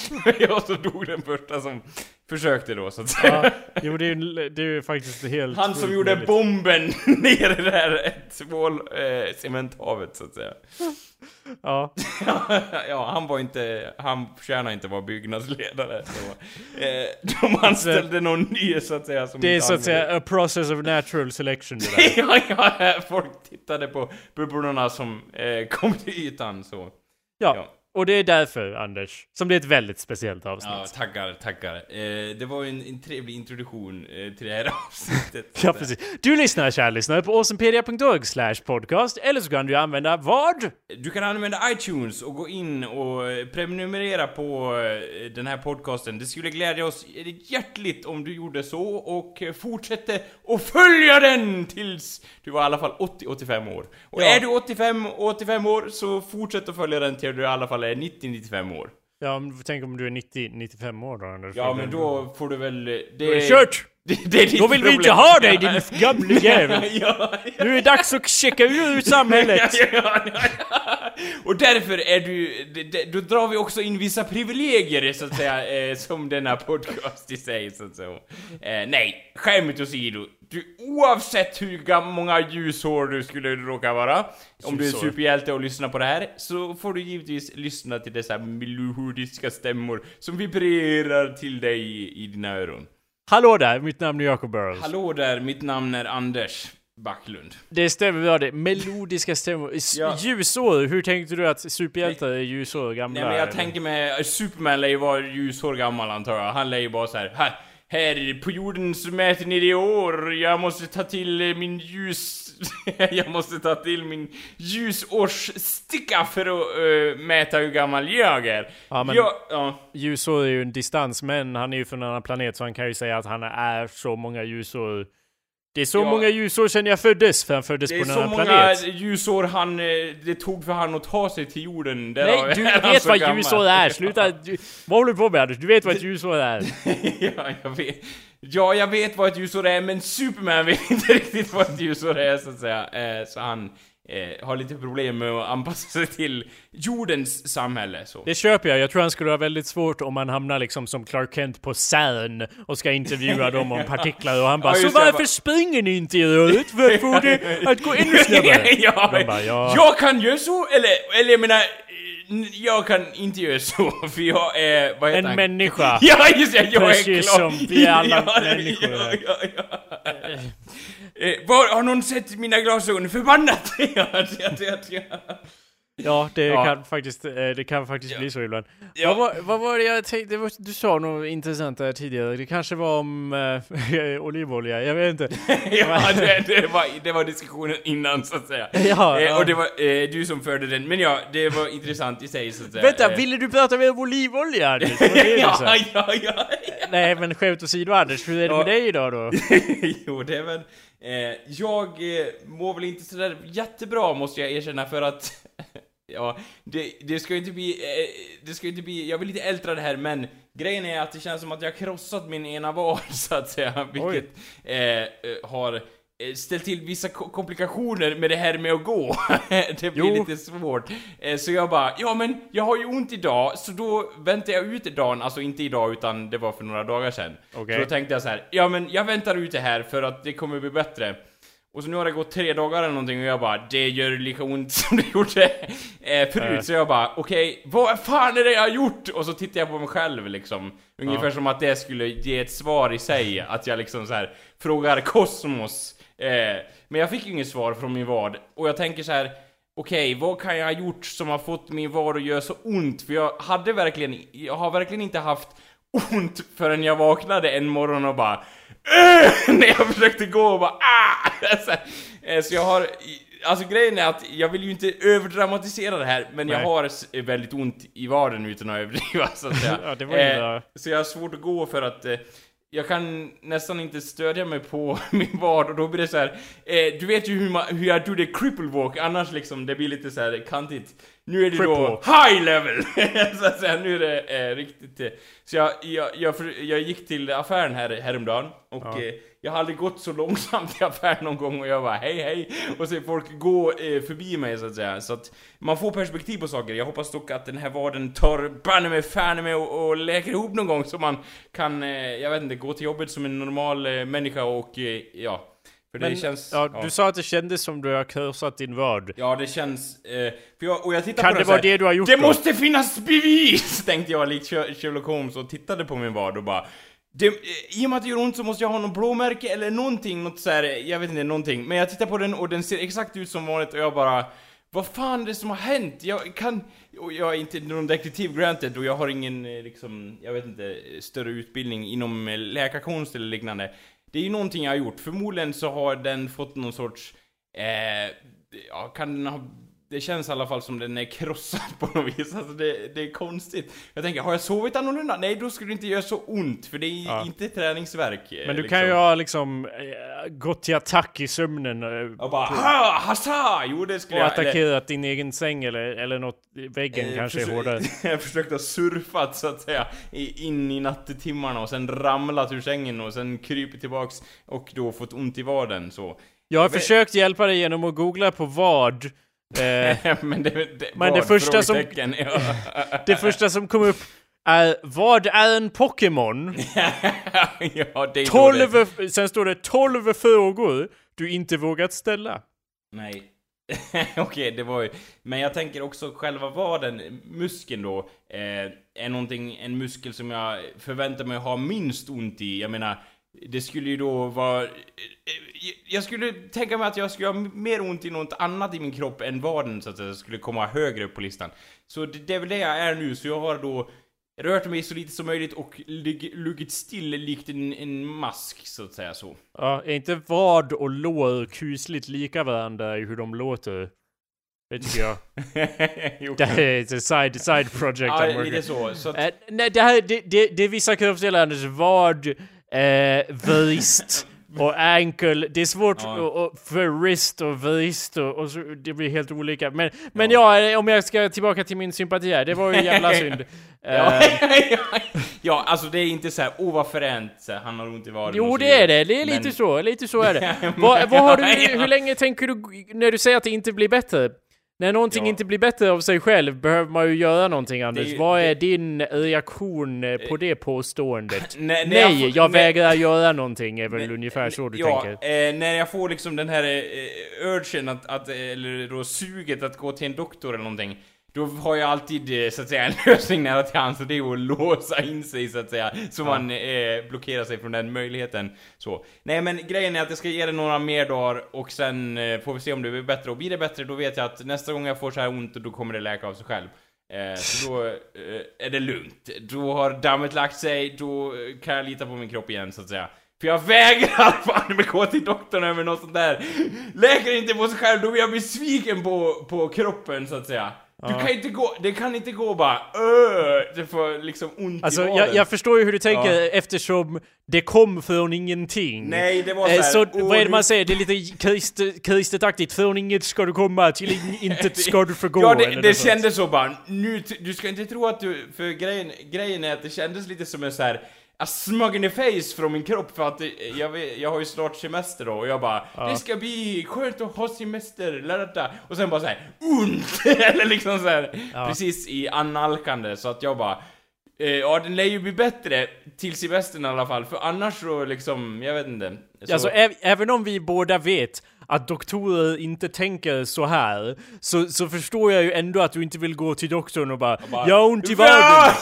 ja, så dog den första som försökte då så att säga. Ja, jo det är ju det är ju faktiskt helt... Han som gjorde möjligt. bomben ner i det där tvål, eh, cementhavet så att säga. Ja. ja, han var inte, han förtjänar inte vara byggnadsledare. Så, eh, de anställde någon ny så att säga som Det är så att säga a process of natural selection det där. ja, ja, folk tittade på bubblorna som eh, kom till ytan så. Ja. Ja. Och det är därför, Anders, som det är ett väldigt speciellt avsnitt. Ja, tackar, tackar. Eh, det var ju en, en trevlig introduktion eh, till det här avsnittet. Ja, precis. Du lyssnar, kära lyssnare, på awesomepedia.org slash podcast, eller så kan du använda vad? Du kan använda iTunes och gå in och prenumerera på eh, den här podcasten. Det skulle glädja oss hjärtligt om du gjorde så och fortsätter att följa den tills du var i alla fall 80-85 år. Och Ja. är du 85-85 år så fortsätt att följa den till du i alla fall är 90-95 år. Ja, men tänk om du är 90-95 år då, Anders. Ja men då får du väl... Det, Då är det kört! Det, det är ditt Då vill vi problem. inte ha dig, din gamle jävel! ja, ja. Nu är det dags att checka ut samhället! Ja. Och därför är du, då drar vi också in vissa privilegier så att säga, eh, som denna podcast i sig så att säga. Eh, nej, skämt åsido. Du, oavsett hur många ljusår du skulle råka vara, om du är superhjälte och lyssnar på det här, så får du givetvis lyssna till dessa melodiska stämmor som vibrerar till dig i, i dina öron. Hallå där, mitt namn är Jacob Burrows. Hallå där, mitt namn är Anders Backlund. Det stämmer, vi har det. Melodiska stämmor. Ja. Ljusår, hur tänkte du att superhjältar är ljusår gamla? Nej men jag eller? tänker mig, Superman lär ju vara ljusår gammal antar jag. Han lär ju bara så här, här, här på jorden så mäter ni det i år, jag måste ta till min ljus... jag måste ta till min ljusårssticka för att eh, mäta hur gammal jag är. Ja, men- Jag, ja. Ljusår är ju en distans, men han är ju från en annan planet så han kan ju säga att han är så många ljusår. Det är så Ja. många ljusår sedan jag föddes, för han föddes Det på är en så annan många planet. ljusår han, eh, det tog för han att ta sig till jorden. Därav Nej, du är vet så vad gammal. ljusår är! Sluta! Du, vad håller du på med Anders? Du vet vad ett ljusår är. ja, jag vet. Ja, jag vet vad ett ljusår är, men Superman vet inte riktigt vad ett ljusår är, så att säga. Eh, så han eh, har lite problem med att anpassa sig till jordens samhälle, så. Det köper jag. Jag tror han skulle ha väldigt svårt om han hamnar liksom som Clark Kent på CERN och ska intervjua dem om partiklar och han bara Ja, Så varför bara- springer ni inte i röret för att få det att gå ännu snabbare? ja, bara, ja. Jag kan göra så, eller, eller jag menar, jag kan inte göra så, för jag är, vad heter En han? människa. Ja, just det, jag är Precis klar. som vi är alla ja, människor Ja, ja, ja. Eh, var, har någon sett mina glasögon? Förbannat! ja, ja, ja, ja. Ja, det Ja. kan faktiskt, eh, det kan faktiskt bli så ibland. Ja. Vad, var, vad var det jag tänkte, var, du sa något intressant där tidigare, det kanske var om äh, olivolja, jag vet inte. ja, det, det, var, det var diskussionen innan så att säga. Ja, eh, ja. och det var eh, du som förde den, men ja, det var intressant i sig så att säga. Vänta, Eh, ville du prata mer om olivolja det det ja, ja, ja, Nej men skämt åsido Anders, hur är det Ja. med dig idag då? jo, det är väl... Eh, jag eh, mår väl inte sådär jättebra måste jag erkänna för att... ja, det, det ska ju inte bli... Eh, det ska ju inte bli... Jag vill inte ältra det här men grejen är att det känns som att jag har krossat min ena vad så att säga. Vilket eh, eh, har eh, ställt till vissa ko- komplikationer med det här med att gå. det blir Jo. lite svårt. Så jag bara, ja men jag har ju ont idag, så då väntar jag ut dagen, alltså inte idag utan det var för några dagar sedan. Okej. Så då tänkte jag så här, ja men jag väntar ut det här för att det kommer bli bättre. Och så nu har det gått tre dagar eller någonting och jag bara, det gör lika ont som det gjorde eh, förut. Äh. Så jag bara, okej, vad fan är det jag har gjort? Och så tittar jag på mig själv liksom. Ungefär som att det skulle ge ett svar i sig, att jag liksom så här frågar kosmos. Eh, men jag fick ju inget svar från min vad. Och jag tänker så här. Okej, vad kan jag ha gjort som har fått min vad att göra så ont? För jag hade verkligen, jag har verkligen inte haft ont förrän jag vaknade en morgon och bara "Åh!" när jag försökte gå och bara ah! så, eh, så jag har, alltså grejen är att jag vill ju inte överdramatisera det här, men jag Nej. har s- väldigt ont i vaden utan att överdriva så att säga. Ja, det var ju bra. så jag har svårt att gå för att eh, jag kan nästan inte stödja mig på min vad och då blir det så här. Eh, du vet ju hur, man, hur jag gjorde cripple walk, annars liksom det blir lite så här kantigt. Nu är det Cripple då high level! så att säga, nu är det eh, riktigt... Eh, så jag, jag, jag, jag gick till affären här, häromdagen och Ja. eh, jag aldrig gått så långsamt i affären någon gång och jag bara hej hej och ser folk gå eh, förbi mig så att säga. Så att man får perspektiv på saker. Jag hoppas dock att den här vaden tar banne mig fan med och, och läker ihop någon gång så man kan, eh, jag vet inte, gå till jobbet som en normal eh, människa och ja, För det Men, känns... ja, du sa att det kändes som du har kursat din vad. Ja, det känns... Eh, för jag, och jag tittar Kan på det så vara det du har gjort Det då? måste finnas bevis! Tänkte jag likt Sher- Sherlock Holmes och tittade på min vad och bara... Det, eh, I och med att det gör ont så måste jag ha något blåmärke eller någonting, något så här, jag vet inte, någonting. Men jag tittar på den och den ser exakt ut som vanligt och jag bara... Vad fan är det som har hänt? Jag kan... Och jag är inte någon detektiv granted och jag har ingen, eh, liksom, jag vet inte, större utbildning inom eh, läkarkonst eller liknande. Det är ju någonting jag har gjort. Förmodligen så har den fått någon sorts... Eh, ja, kan den ha... Det känns i alla fall som den är krossad på något vis. Alltså det, det är konstigt. Jag tänker, har jag sovit annorlunda? Nej, då skulle det inte göra så ont, för det är Ja. inte träningsverk. eh, Men du liksom. kan ju ha liksom eh, gått till attack i sömnen eh, Och bara ha, hassa! Jo, det skulle och jag... eller- attackerat din egen säng eller, eller något, väggen Eh, kanske är hårdare. jag försökte surfa så att säga in i nattetimmarna och sen ramlat ur sängen och sen krypit tillbaks och då fått ont i vaden så. Jag har vet- försökt hjälpa dig genom att googla på vad. Eh, men det, det, Men det första som- ja. det första som kom upp är vad är en Pokémon? ja, det är det. 12, sen står det 12 frågor du inte vågat ställa. Nej. Okej, det var ju... Men jag tänker också själva vaden, muskeln då, eh, är någonting, en muskel som jag förväntar mig ha minst ont i. Jag menar, det skulle ju då vara... eh, Jag skulle tänka mig att jag skulle ha mer ont i något annat i min kropp än vaden så att jag skulle komma högre upp på listan. Så det, det är väl det jag är nu, så jag har då rört mig så lite som möjligt och luggit still likt en, en mask, så att säga så. Ja, är inte vad och lår kusligt lika varandra i hur de låter? Det tycker jag. Det här är ett side, side project. I'm Ja, working. lite så. så att, Eh, nej, det här, det, det, det är vissa kroppsdelar, vad, eh, vrist och ankle. Det är svårt Ja. och, och för wrist och vrist och, och så, det blir helt olika. Men, men ja. eh, om jag ska tillbaka till min sympati här, det var ju jävla synd. Ja, Eh, ja, alltså det är inte så här, åh vad fränt, han har ont i vaden Jo det är det, det är lite Men- så, lite så är det. vad, vad har du, Ja. hur länge tänker du, när du säger att det inte blir bättre? När någonting Ja. inte blir bättre av sig själv behöver man ju göra någonting Anders. ju- vad är det- din reaktion eh, på det påståendet? När Nej, får- jag när- vägrar göra någonting är väl ungefär så du ja, tänker. Eh, när jag får liksom den här eh, urgen att, att, eller då suget att gå till en doktor eller någonting. Då har jag alltid, eh, så att säga, en lösning nära till hands och det är att låsa in sig så att säga. Så man eh, blockerar sig från den möjligheten. Så. Nej men grejen är att jag ska ge det några mer dagar och sen eh, får vi se om det blir bättre. Och blir det bättre då vet jag att nästa gång jag får så här ont då kommer det läka av sig själv. Eh, så då eh, är det lugnt. Då har dammet lagt sig, då eh, kan jag lita på min kropp igen så att säga. För jag vägrar fan med gå till doktorn över något sånt där. Läker inte på sig själv, då blir jag besviken på, på kroppen så att säga. Du kan inte gå, det kan inte gå bara öh, det får liksom ont Alltså i jag, vaden. jag förstår ju hur du tänker Ja. eftersom det kom från ingenting. Nej, det var Eh, så, vad är det man säger? Det är lite kristet, kristetaktigt. Från inget ska du komma, till in- intet ska du förgå. Ja, det, det kändes så bara, nu, du ska inte tro att du, för grejen, grejen är att det kändes lite som en så här a smug in the face från min kropp för att det, jag, vet, jag har ju snart semester då och jag bara Det ska bli skönt att ha semester, ladda. Och sen bara så här ont! Eller liksom så här, Ja. precis i annalkande så att jag bara eh, Ja, den lär ju bli bättre till semestern i alla fall, för annars så liksom, jag vet inte. Så, Alltså ä- även om vi båda vet att doktorer inte tänker så här så, så förstår jag ju ändå att du inte vill gå till doktorn och bara, bara, Jag har ont i vaden!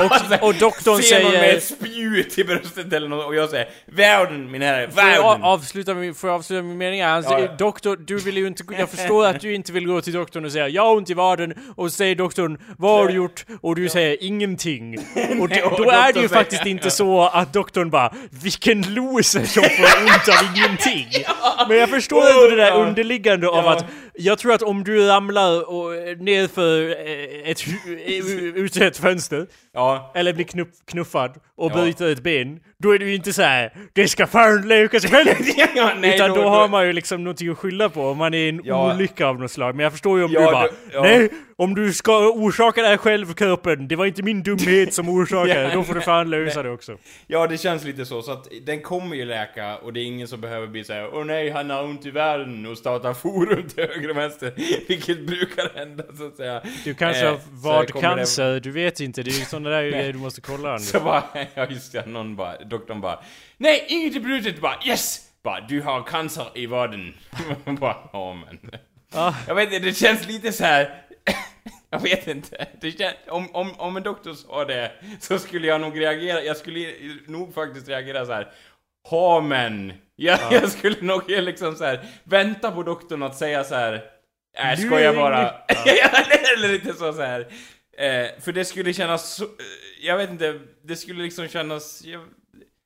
Och- och doktorn ser någon säger- med ett spjut i bröstet eller något och jag säger Världen min herre, Får jag världen! avsluta min, får jag avsluta min mening? här? Alltså, Ja, ja. Doktor, du vill ju inte, jag förstår att du inte vill gå till doktorn och säga jag har ont i vaden och så säger doktorn vad har du gjort? Och du säger ingenting. Och Nej, då, och då är det ju faktiskt inte så att doktorn bara vilken loser som får ont av ingenting. Men jag förstår ändå det där Ja. underliggande av Ja. att jag tror att om du ramlar och, eh, nerför eh, ett, eh, ut ett fönster Ja, eller blir knuff, knuffad och bryter ett ben, då är det ju inte så här det ska fan själv. ja nej, Utan då, har man ju liksom någonting att skylla på om man är i en Ja. olycka av något slag. Men jag förstår ju om Ja, du bara ja. Nej, om du ska orsaka det här själv kroppen, det var inte min dumhet som orsakade Ja, då får du fan lösa det också. Ja, det känns lite så, så att den kommer ju läka och det är ingen som behöver bli såhär Åh nej, han har ont i världen och starta forum till höger och vänster Vilket brukar hända så att säga Du kanske Eh, har så vad kommer det- du vet inte, det är ju sådana där grejer du måste kolla Anders. Så bara, ja just det, någon bara, doktorn bara Nej, inget är brutet! Bara yes! Bara, du har cancer i vaden. bara, ja men. Ah. Jag vet inte, det känns lite så här. Jag vet inte. Det kän, om, om, om en doktor sa det så skulle jag nog reagera, jag skulle nog faktiskt reagera så här. Ha men. Jag, jag skulle nog liksom så här vänta på doktorn att säga så här. Nej, Nu skojar bara. Eller lite så, så här. Eh, för det skulle kännas så, eh, jag vet inte, det skulle liksom kännas, jag,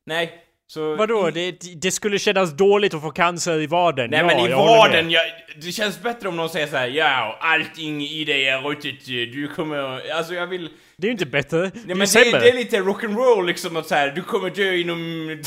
nej. Så Vadå? Det, det skulle kännas dåligt att få cancer i vaden? Nej ja, men i vaden, jag, det känns bättre om någon säger så här: ja, allting i dig är ruttet, du kommer, alltså jag vill... Det är ju inte bättre. Nej det är men det, det är lite rock'n'roll liksom att så här, du kommer dö inom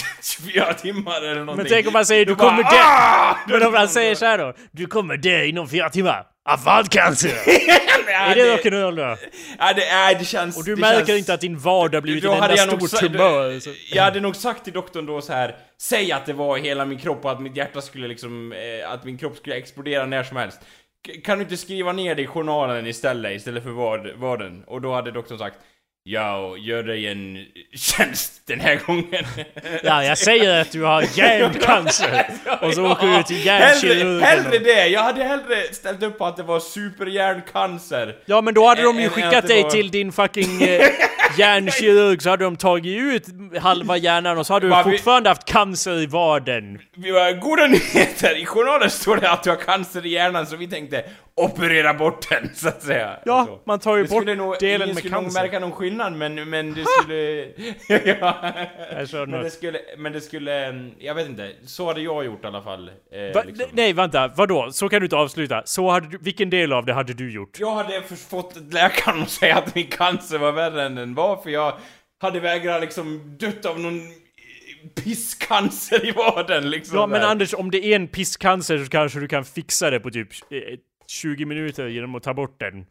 24 timmar eller någonting. Men tänk om man säger du bara, kommer dö... "Ah!" Men om man säger så här då. Du kommer dö inom fyra timmar. Av vadcancer! Ja, är det rock'n'roll då? Ja, det, nej, det känns... Och du det märker känns, inte att din vad har blivit en enda stor sa- tumör. så- Jag hade nog sagt till doktorn då så här. Säg att det var hela min kropp och att mitt hjärta skulle liksom, eh, att min kropp skulle explodera när som helst. K- kan du inte skriva ner det i journalen istället, istället för vad, vaden? Och då hade doktorn sagt Ja, gör dig en tjänst den här gången. Ja, jag säger att du har hjärncancer. Och så åker du till hjärnkirurgen. Hellre, det! Jag hade hellre ställt upp på att det var superhjärncancer. Ja men då hade de ju skickat dig till din fucking eh, hjärnkirurg så hade de tagit ut halva hjärnan och så hade du fortfarande haft cancer i vaden. Goda nyheter! I journalen står det att du har cancer i hjärnan så vi tänkte operera bort den, så att säga. Ja, man tar ju bort delen med cancer. Skillnad men, men det skulle... ja. Jag kör men, det skulle, men det skulle... mm, Jag vet inte, så hade jag gjort i alla fall. Eh, Va, liksom. Nej vänta, vadå? Så kan du inte avsluta. Så hade du, vilken del av det hade du gjort? Jag hade fått läkaren att säga att min cancer var värre än den var för jag hade vägrat liksom dött av någon pisscancer i vaden liksom. Ja men där. Anders, om det är en pisscancer så kanske du kan fixa det på typ eh, 20 minuter genom att ta bort den.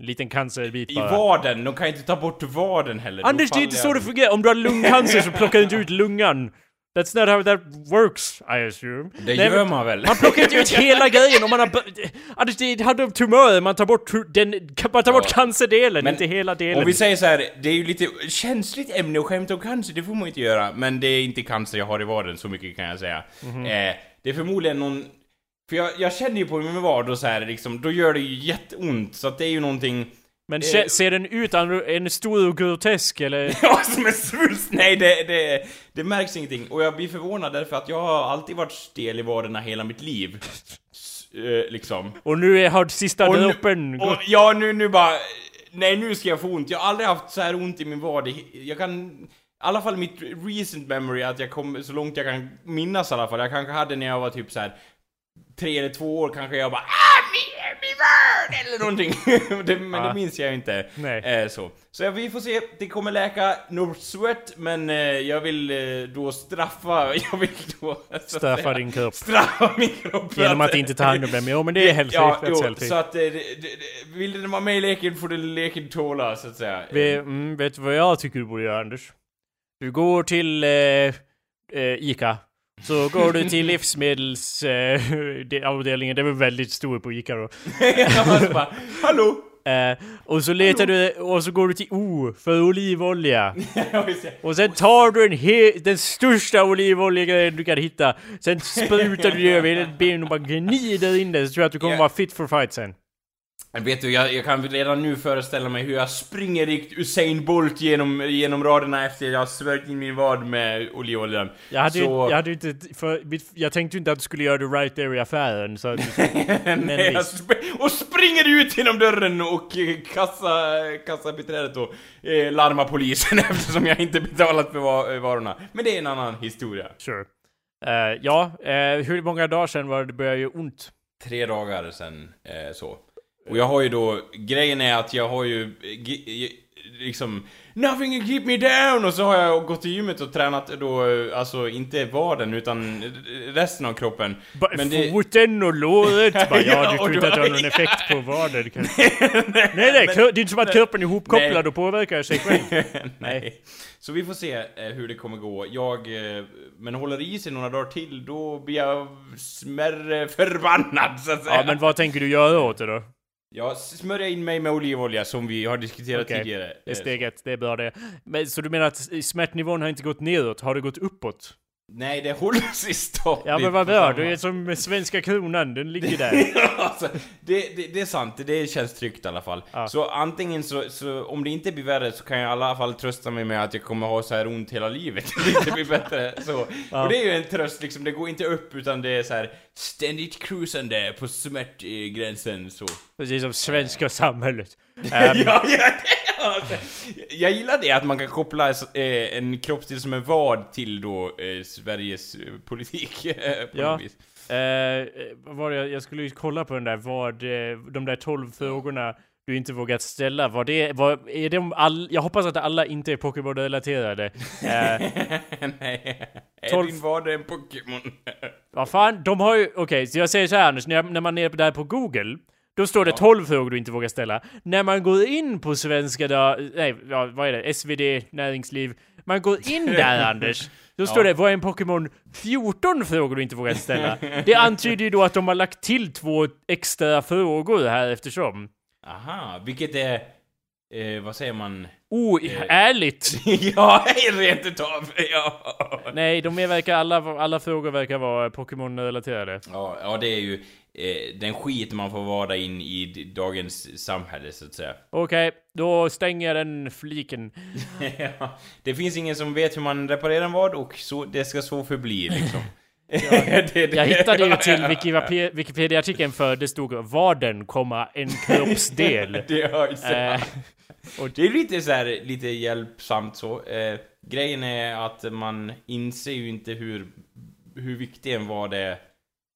En liten cancerbit I bara. vaden, de kan inte ta bort vaden heller. Anders, det är inte så det fungerar. Om du har lungcancer så plockar du inte ut lungan. That's not how that works, I assume. Det Nej, gör man väl? Man plockar inte ut hela grejen om man har... Anders, det hade en tumör, man tar bort den... Man tar bort Ja. cancerdelen, Men inte hela delen. Om vi säger så här, det är ju lite känsligt ämne att skämta om cancer, det får man inte göra. Men det är inte cancer jag har i vaden, så mycket kan jag säga. Mhm. Eh, det är förmodligen någon... För jag, jag känner ju på min och så här liksom, då gör det ju jätteont, så att det är ju någonting... Men eh, se- ser den ut en, en stor och grotesk eller? Ja, som en svulst! Nej, det, det, det märks ingenting. Och jag blir förvånad därför att jag har alltid varit stel i vaderna hela mitt liv. S- eh, liksom. Och nu är, har sista droppen gått. ja, nu, nu bara... Nej, nu ska jag få ont. Jag har aldrig haft så här ont i min vad. Jag kan... I alla fall mitt recent memory, att jag kom så långt jag kan minnas i alla fall. Jag kanske hade när jag var typ så här tre eller två år kanske jag bara ah, min, min värld! Eller någonting. det, men Ja. det minns jag inte. Nej. Eh, så. Så ja, vi får se. Det kommer läka no sweat, men eh, jag vill eh, då straffa... Jag vill då... att Straffa säga, din kropp. Straffa min kropp. Genom att inte ta hand om den. Jo men det är helt Ja, jo, så att eh, det, det, det, vill den vara med i leken får den leken tåla, så att säga. Vi, mm, vet du vad jag tycker du borde göra Anders? Du går till eh, eh, Ica. Så går du till livsmedelsavdelningen, eh, det var väldigt stor på Ica då. Bara, Hallå! Eh, och så letar du, och så går du till O för olivolja. Och sen tar du en he- den största olivoljegrejen du kan hitta. Sen sprutar du det över hela benen och bara gnider in det. Så tror jag att du kommer vara fit for fight sen. Vet du, jag, jag kan redan nu föreställa mig hur jag springer rikt Usain Bolt genom, genom raderna efter jag har smörjt in min vad med olivoljan. Jag hade, ju, Så- jag hade inte, för, jag tänkte inte att du skulle göra det right there i affären. Så att, men Nej, jag sp- och springer ut genom dörren och eh, kassa, kassabiträdet då eh, larmar polisen eftersom jag inte betalat för va- varorna. Men det är en annan historia. Sure. Eh, ja, eh, hur många dagar sedan var det började göra ont? tre dagar sen eh, så. Och jag har ju då, grejen är att jag har ju liksom Nothing can keep me down! Och så har jag gått till gymmet och tränat då, alltså inte vaden utan resten av kroppen. Ba, Men det- Foten och låret! Bara, ja, du tror inte att det har någon effekt på vaden kanske? nej, nej, kro- det är inte som att kroppen är ihopkopplad Nej. och påverkar sig själv. Nej. Så vi får se eh, hur det kommer gå. Jag, eh, men håller i sig några dagar till, då blir jag smärre förbannad så att säga. Ja, men vad tänker du göra åt det då? Jag smörjer in mig med olivolja som vi har diskuterat Okej, tidigare. Det är Eh, steg ett, det är bra det. Men, så du menar att smärtnivån har inte gått neråt, har det gått uppåt? Nej, det hålls i stopp. Ja men vad bra, det är som svenska kronan, den ligger där. alltså, det, det, det är sant, det känns tryggt i alla fall. Ja. Så antingen så, så, om det inte blir värre så kan jag i alla fall trösta mig med att jag kommer ha så här ont hela livet. det inte blir bättre. Så. Ja. Och det är ju en tröst liksom, det går inte upp utan det är så här ständigt cruisande på smärtgränsen så. Precis som svenska samhället. Ehm, ja, ja, det, jag gillar det att man kan koppla eh, en kroppsdel som en vad till då eh, Sveriges eh, politik. på Ja. något vis. Eh, var det, jag- jag skulle ju kolla på den där, vad, de där 12 frågorna du inte vågat ställa, vad det vad, är de all, jag hoppas att alla inte är Pokémon-relaterade. Eh, Nej, är Tolv- din vad en Pokémon? vad fan, de har ju, okej, så jag säger så här Anders, när, jag, när man är där på Google, då står det 12 frågor du inte vågar ställa. När man går in på svenska då, nej, ja, vad är det, SvD, näringsliv, man går in där Anders, då står Ja. det vad är en Pokémon 14 frågor du inte vågar ställa. Det antyder ju då att de har lagt till två extra frågor här eftersom. Aha, vilket är... Eh, vad säger man? Oh, ärligt! ja, rent utav, ja. Nej, de verkar alla, alla frågor verkar vara Pokémon-relaterade. ja. Ja, det är ju eh, den skit man får vara in i dagens samhälle, så att säga. Okej, då stänger jag den fliken. ja, det finns ingen som vet hur man reparerar en vad och så, det ska så förbli, liksom. Det- det- Jag hittade ju till Wikipedia- Wikipedia-artikeln för det stod vaden, komma, en kroppsdel. Det. Eh, Och det är lite så här, lite hjälpsamt så. Eh, grejen är att man inser ju inte hur, hur viktig en vad är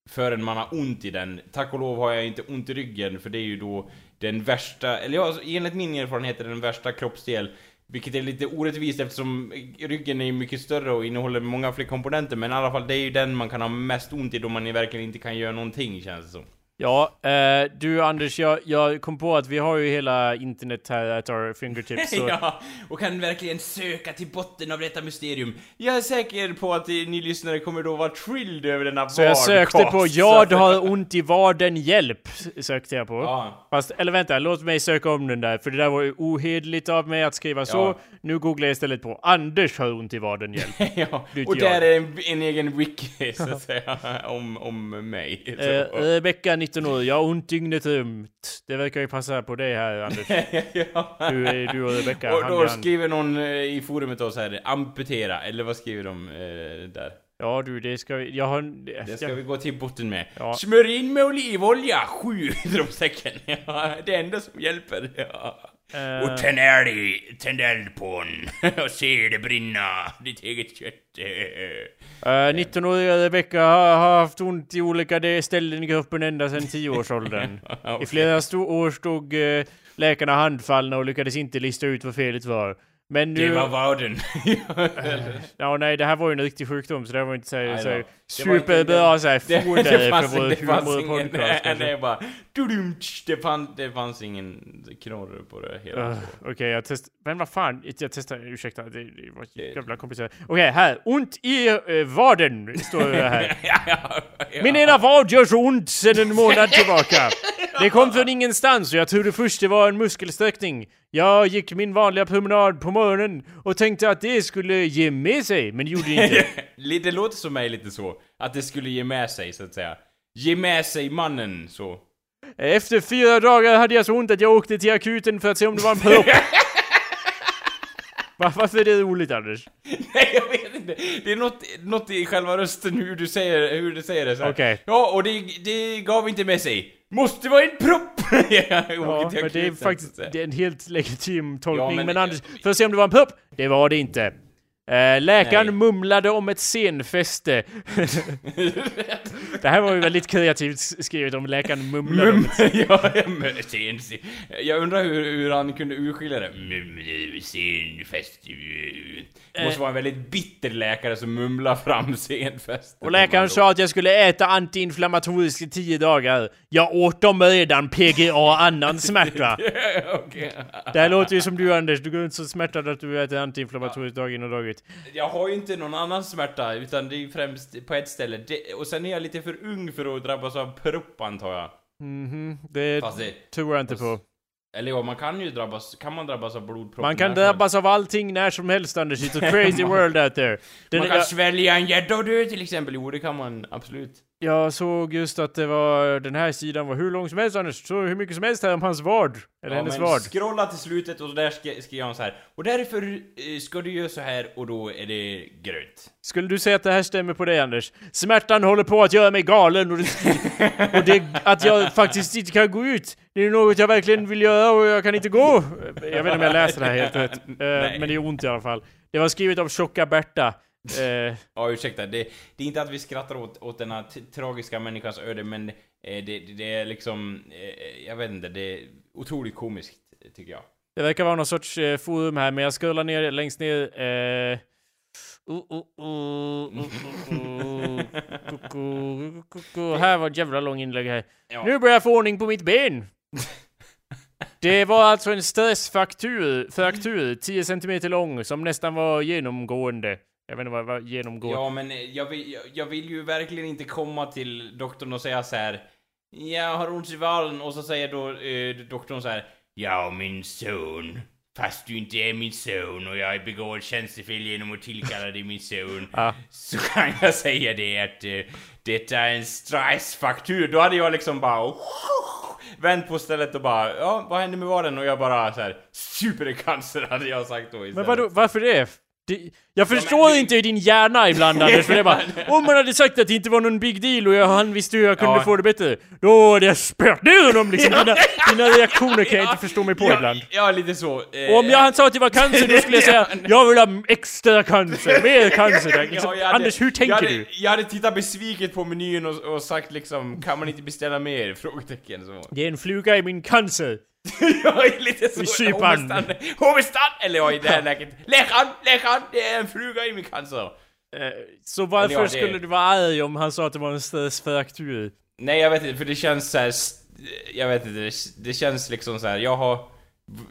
förrän man har ont i den. Tack och lov har jag inte ont i ryggen, för det är ju då den värsta, eller ja, enligt min erfarenhet är det den värsta kroppsdel. Vilket är lite orättvist eftersom ryggen är ju mycket större och innehåller många fler komponenter, men i alla fall det är ju den man kan ha mest ont i då man verkligen inte kan göra någonting känns det som ja, eh, du Anders, jag, jag kom på att vi har ju hela internet här at our fingertips. Så ja, och kan verkligen söka till botten av detta mysterium. Jag är säker på att eh, ni lyssnare kommer då vara thrilled över denna Så jag sökte på jag har ont i vaden, hjälp, sökte jag på. Ja. Fast, eller vänta, låt mig söka om den där, för det där var ju ohederligt av mig att skriva så. Ja. Nu googlar jag istället på Anders har ont i vaden, hjälp. ja, och inte jag. där är en, en egen wiki, så att säga, om, om mig. Så. Eh, Rebecka, 19 år, jag har ont dygnet runt. Det verkar ju passa på dig här, Anders. ja. Du, du och Rebecka, Och i då skriver någon eh, i forumet så här, amputera, eller vad skriver de eh, där? Ja du, det ska vi... Jag har... Det ska vi gå till botten med. Ja. Smörj in med olivolja, sju utropstecken. Ja, det enda som hjälper. Ja. Eh, Och tänd eld, tänd eld på den och se det brinna, ditt eget kött. Eh, 19-åriga Rebecka har har haft ont i olika ställen i kroppen ända sedan 10-årsåldern. I flera år stod eh, läkarna handfallna och lyckades inte lista ut vad felet var. Men nu... Det var vaden. Ja, nej, det här var ju en riktig sjukdom, så det var inte så, så superbra så här Det, foder fanns, för vår fanns humorpodcast. Nej, det bara... Det, fann, det fanns ingen knorr på det hela. Uh, Okej, jag testar. Men vad fan, jag testar. Ursäkta, det, det var jävla komplicerat. Okej, här. Ont i uh, vaden, står det här. ja, ja, ja. Min ena vad gör så ont sedan en månad tillbaka. Det kom från ingenstans och jag trodde först det var en muskelsträckning. Jag gick min vanliga promenad på morgonen och tänkte att det skulle ge med sig, men det gjorde det inte. Det låter som mig lite så. Att det skulle ge med sig, så att säga. Ge med sig mannen, så. Efter fyra dagar hade jag så ont att jag åkte till akuten för att se om det var en propp. Va- Varför är det roligt Anders? Nej, jag vet inte. Det är något, något i själva rösten hur du säger, hur du säger det så. Okej. Ja, och det, det gav inte med sig. Måste vara en propp! Ja, men det är faktiskt det är en helt legitim tolkning. Ja, men, men- Anders, för att se om det var en propp. Det var det inte. Eh, läkaren Nej. mumlade om ett senfäste. det här var ju väldigt kreativt skrivet om läkaren mumlade om ett... ja. Jag undrar hur, hur han kunde urskilja det. Mum, senfest. Det måste vara en väldigt bitter läkare som mumlar fram senfest. Och läkaren sa att jag skulle äta antiinflammatoriskt i tio dagar. Jag åt dem redan PGA annan smärta. Okej. Det här låter ju som du Anders, du går runt så smärtad att du äter antiinflammatoriskt dag in och dag ut. Jag har ju inte någon annan smärta, utan det är ju främst på ett ställe. Det, och sen är jag lite för ung för att drabbas av propp, antar jag. Mhm, det det... tror jag inte på. Eller ja, man kan ju drabbas, kan man drabbas av blodpropp? Man kan drabbas av allting när som helst Anders, it's a crazy world out there. Den, Man kan jag, svälja en gädda och dö till exempel, jo det kan man absolut. Jag såg just att det var, den här sidan var hur lång som helst Anders, så hur mycket som helst här om hans vard. Eller hennes men vard. scrolla till slutet och där skrev skrev han så här. Och därför eh, ska du göra så här och då är det grönt. Skulle du säga att det här stämmer på dig Anders? Smärtan håller på att göra mig galen och det, och det att jag faktiskt inte kan gå ut. Det är något jag verkligen vill göra och jag kan inte gå. Jag vet inte om jag läser det här helt rätt. Eh, men det är ont i alla fall. Det var skrivet av Tjocka Berta. Eh, Ja, ursäkta. Det, det är inte att vi skrattar åt, åt den här t- tragiska människans öde, men eh, det, det, det är liksom... Eh, jag vet inte, det är otroligt komiskt, tycker jag. det verkar vara någon sorts eh, forum här, men jag scrollar ner längst ner. Eh, uh, uh, uh, uh, uh, uh. Här var ett jävla lång inlägg här. Ja. Nu börjar jag få ordning på mitt ben! Det var alltså en stressfraktur, fraktur, 10 cm lång, som nästan var genomgående. Jag vet inte vad, vad genomgående... Ja, men eh, jag vill, jag, jag vill ju verkligen inte komma till doktorn och säga så här. Jag har ont i vallen och så säger då eh, doktorn så här. Ja, min son. Fast du inte är min son och jag begår tjänstefel genom att tillkalla dig min son. Ja. Så kan jag säga det att uh, detta är en stressfraktur. Då hade jag liksom bara vänt på stället och bara ja, vad hände med vaden? Och jag bara så här supercancer hade jag sagt då istället. Men vadå, varför det? Det jag förstår men- inte i din hjärna ibland Anders, för det är bara Om man hade sagt att det inte var någon big deal och jag, han visste hur jag kunde Ja. få det bättre Då hade jag spöat ner honom liksom! Dina, dina reaktioner kan jag inte förstå mig på ja, ibland Ja, lite så. Eh, Och om jag han sa att det var cancer, då skulle jag säga Jag vill ha extra cancer, mer cancer! där." Liksom, Ja, hade- Anders, hur tänker jag hade, du? Jag hade tittat besviket på menyn och, och sagt liksom, kan man inte beställa mer? Frågetecken så. Det är en fluga i min cancer! ja, lite så. I Cypern. Hovedstaden! Eller ja, i det här läget. Läkaren! Läkaren! Det är en fluga i min cancer! Eh, Så varför ja, det- skulle du vara arg om han sa att det var en stressfraktur? Nej, jag vet inte, för det känns så här. Jag vet inte, det, det känns liksom så här. jag har...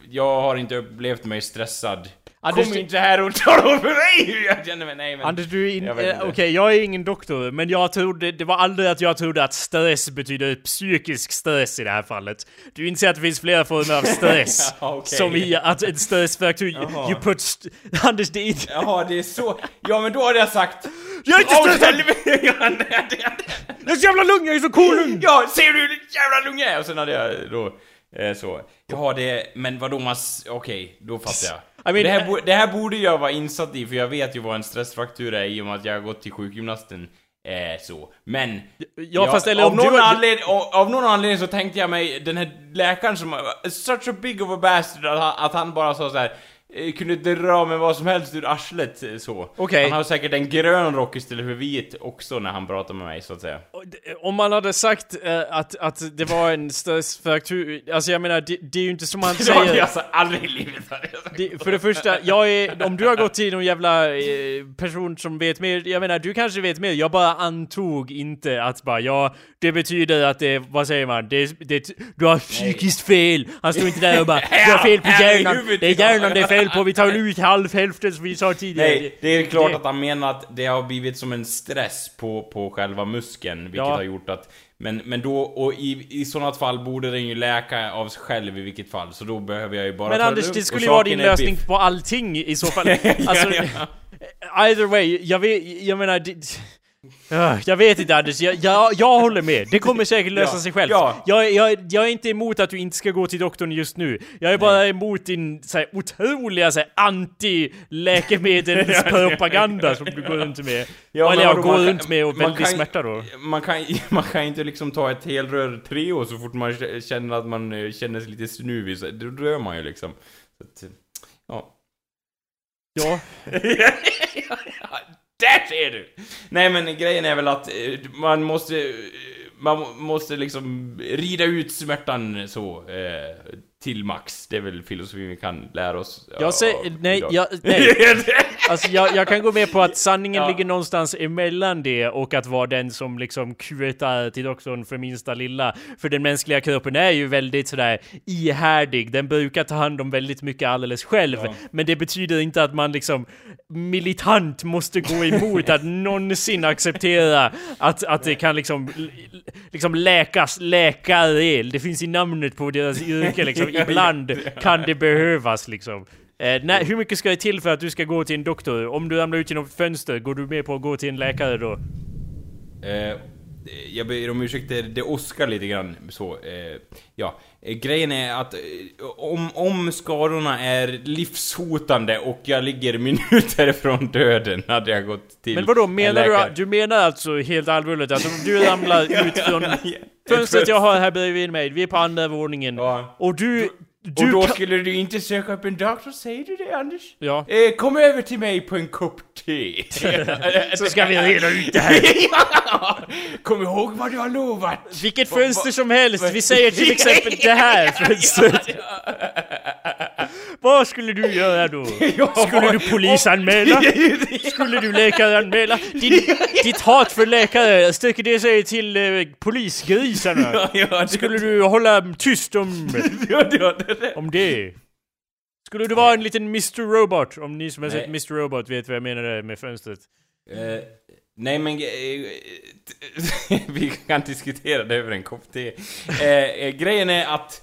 Jag har inte upplevt mig stressad. Anders, Kom inte här och tala om för mig hur jag känner mig! Nej men... Anders, du är in... Eh, Okej, inte. jag är ingen doktor, men jag trodde... Det var aldrig att jag trodde att stress betyder psykisk stress i det här fallet. Du inser att det finns flera former av stress. Ja, okej. Som i att en stressfraktur... Jaha. You put... St- Anders, det är inte... Jaha, det är så. Ja men då hade jag sagt... Jag är inte stressad! Jag är så jävla lugn, jag är så cool lugn! Ja, ser du hur jävla lugn jag är? Och sen hade jag då... Eh, så. Jaha, det... Men vadå man... Okej, då fattar jag. I mean, det, här bo, det här borde jag vara insatt i, för jag vet ju vad en stressfraktur är i och med att jag har gått till sjukgymnasten. Eh, så. Men... Ja, fast eller av, någon du... anledning, av, av någon anledning så tänkte jag mig, den här läkaren som... Such a big of a bastard att han, att han bara sa så här. Eh, Kunde dra med vad som helst ur arslet eh, så. Okej. Han har säkert en grön rock istället för vit också när han pratar med mig så att säga. Om man hade sagt eh, att, att det var en stressfraktur... Alltså jag menar, det, det är ju inte som han Det har säger... jag aldrig i livet. Det, för det första, jag är, om du har gått till någon jävla eh, person som vet mer, jag menar du kanske vet mer, jag bara antog inte att bara ja, det betyder att det, vad säger man, det, det, du har psykiskt fel. Han står inte där och bara, du har fel på hjärnan, det är ja." hjärnan det är fel på, vi tar ut halv hälften som vi sa tidigare. Nej, det är klart Det- att han menar att det har blivit som en stress på, på själva muskeln, vilket Ja. har gjort att... Men, men då, och i, i sådant fall borde den ju läka av sig själv i vilket fall, så då behöver jag ju bara Men ta Anders, det Och skulle ju vara din lösning biff. på allting i så fall. Alltså, ja. either way, jag vet, jag menar... Det, jag vet inte Anders, jag, jag, jag håller med. Det kommer säkert lösa Ja, sig själv. ja. Jag, jag, jag är inte emot att du inte ska gå till doktorn just nu. Jag är bara emot din så här, otroliga så här, anti-läkemedelspropaganda som du går runt med. Ja, Eller jag går man runt med och väldigt smärta då. Man kan, man kan inte liksom ta ett helrör Treo så fort man känner att man eh, känner sig lite snuvig, så då dör man ju liksom. Så ja. Ja. Där ser du! Nej men grejen är väl att eh, man måste... Eh, man måste liksom rida ut smärtan så, eh, till max. Det är väl filosofin vi kan lära oss. Jag säger, nej, jag, nej. Alltså jag, jag kan gå med på att sanningen Ja. ligger någonstans emellan det och att vara den som liksom kuetar till doktorn för minsta lilla. För den mänskliga kroppen är ju väldigt sådär ihärdig, den brukar ta hand om väldigt mycket alldeles själv. Ja. Men det betyder inte att man liksom militant måste gå emot att någonsin acceptera att, att det kan liksom, liksom läkas, läkarel. Det finns i namnet på deras yrke liksom. Liksom ibland kan det behövas liksom. Eh, nej, hur mycket ska det till för att du ska gå till en doktor? Om du ramlar ut genom fönster, går du med på att gå till en läkare då? Eh, jag ber om ursäkt, det, åskar lite grann så. Eh, ja, eh, grejen är att eh, om, om skadorna är livshotande och jag ligger minuter från döden hade jag gått till Men vadå, en menar du, du menar alltså helt allvarligt att om du ramlar ut från fönstret jag har här bredvid mig, vi är på andra våningen, Ja. och du... Du och då kan- skulle du inte söka upp en doktor, säger du det Anders? Ja. Eh, kom över till mig på en kopp te. Så ska vi reda ut det här. ja. Kom ihåg vad du har lovat. Vilket fönster som helst, vi säger till exempel det här fönstret. Vad skulle du göra då? Skulle du polisanmäla? Skulle du läkaranmäla? Din, ditt hat för läkare, sträcker det sig till eh, polisgrisarna? Skulle du hålla tyst om, om det? Skulle du vara en liten Mr. Robot? Om ni som har Nej. sett Mr. Robot vet vad jag menar med fönstret. Eh, nej men... eh, eh, vi kan diskutera det över en kopp te. Eh, eh, grejen är att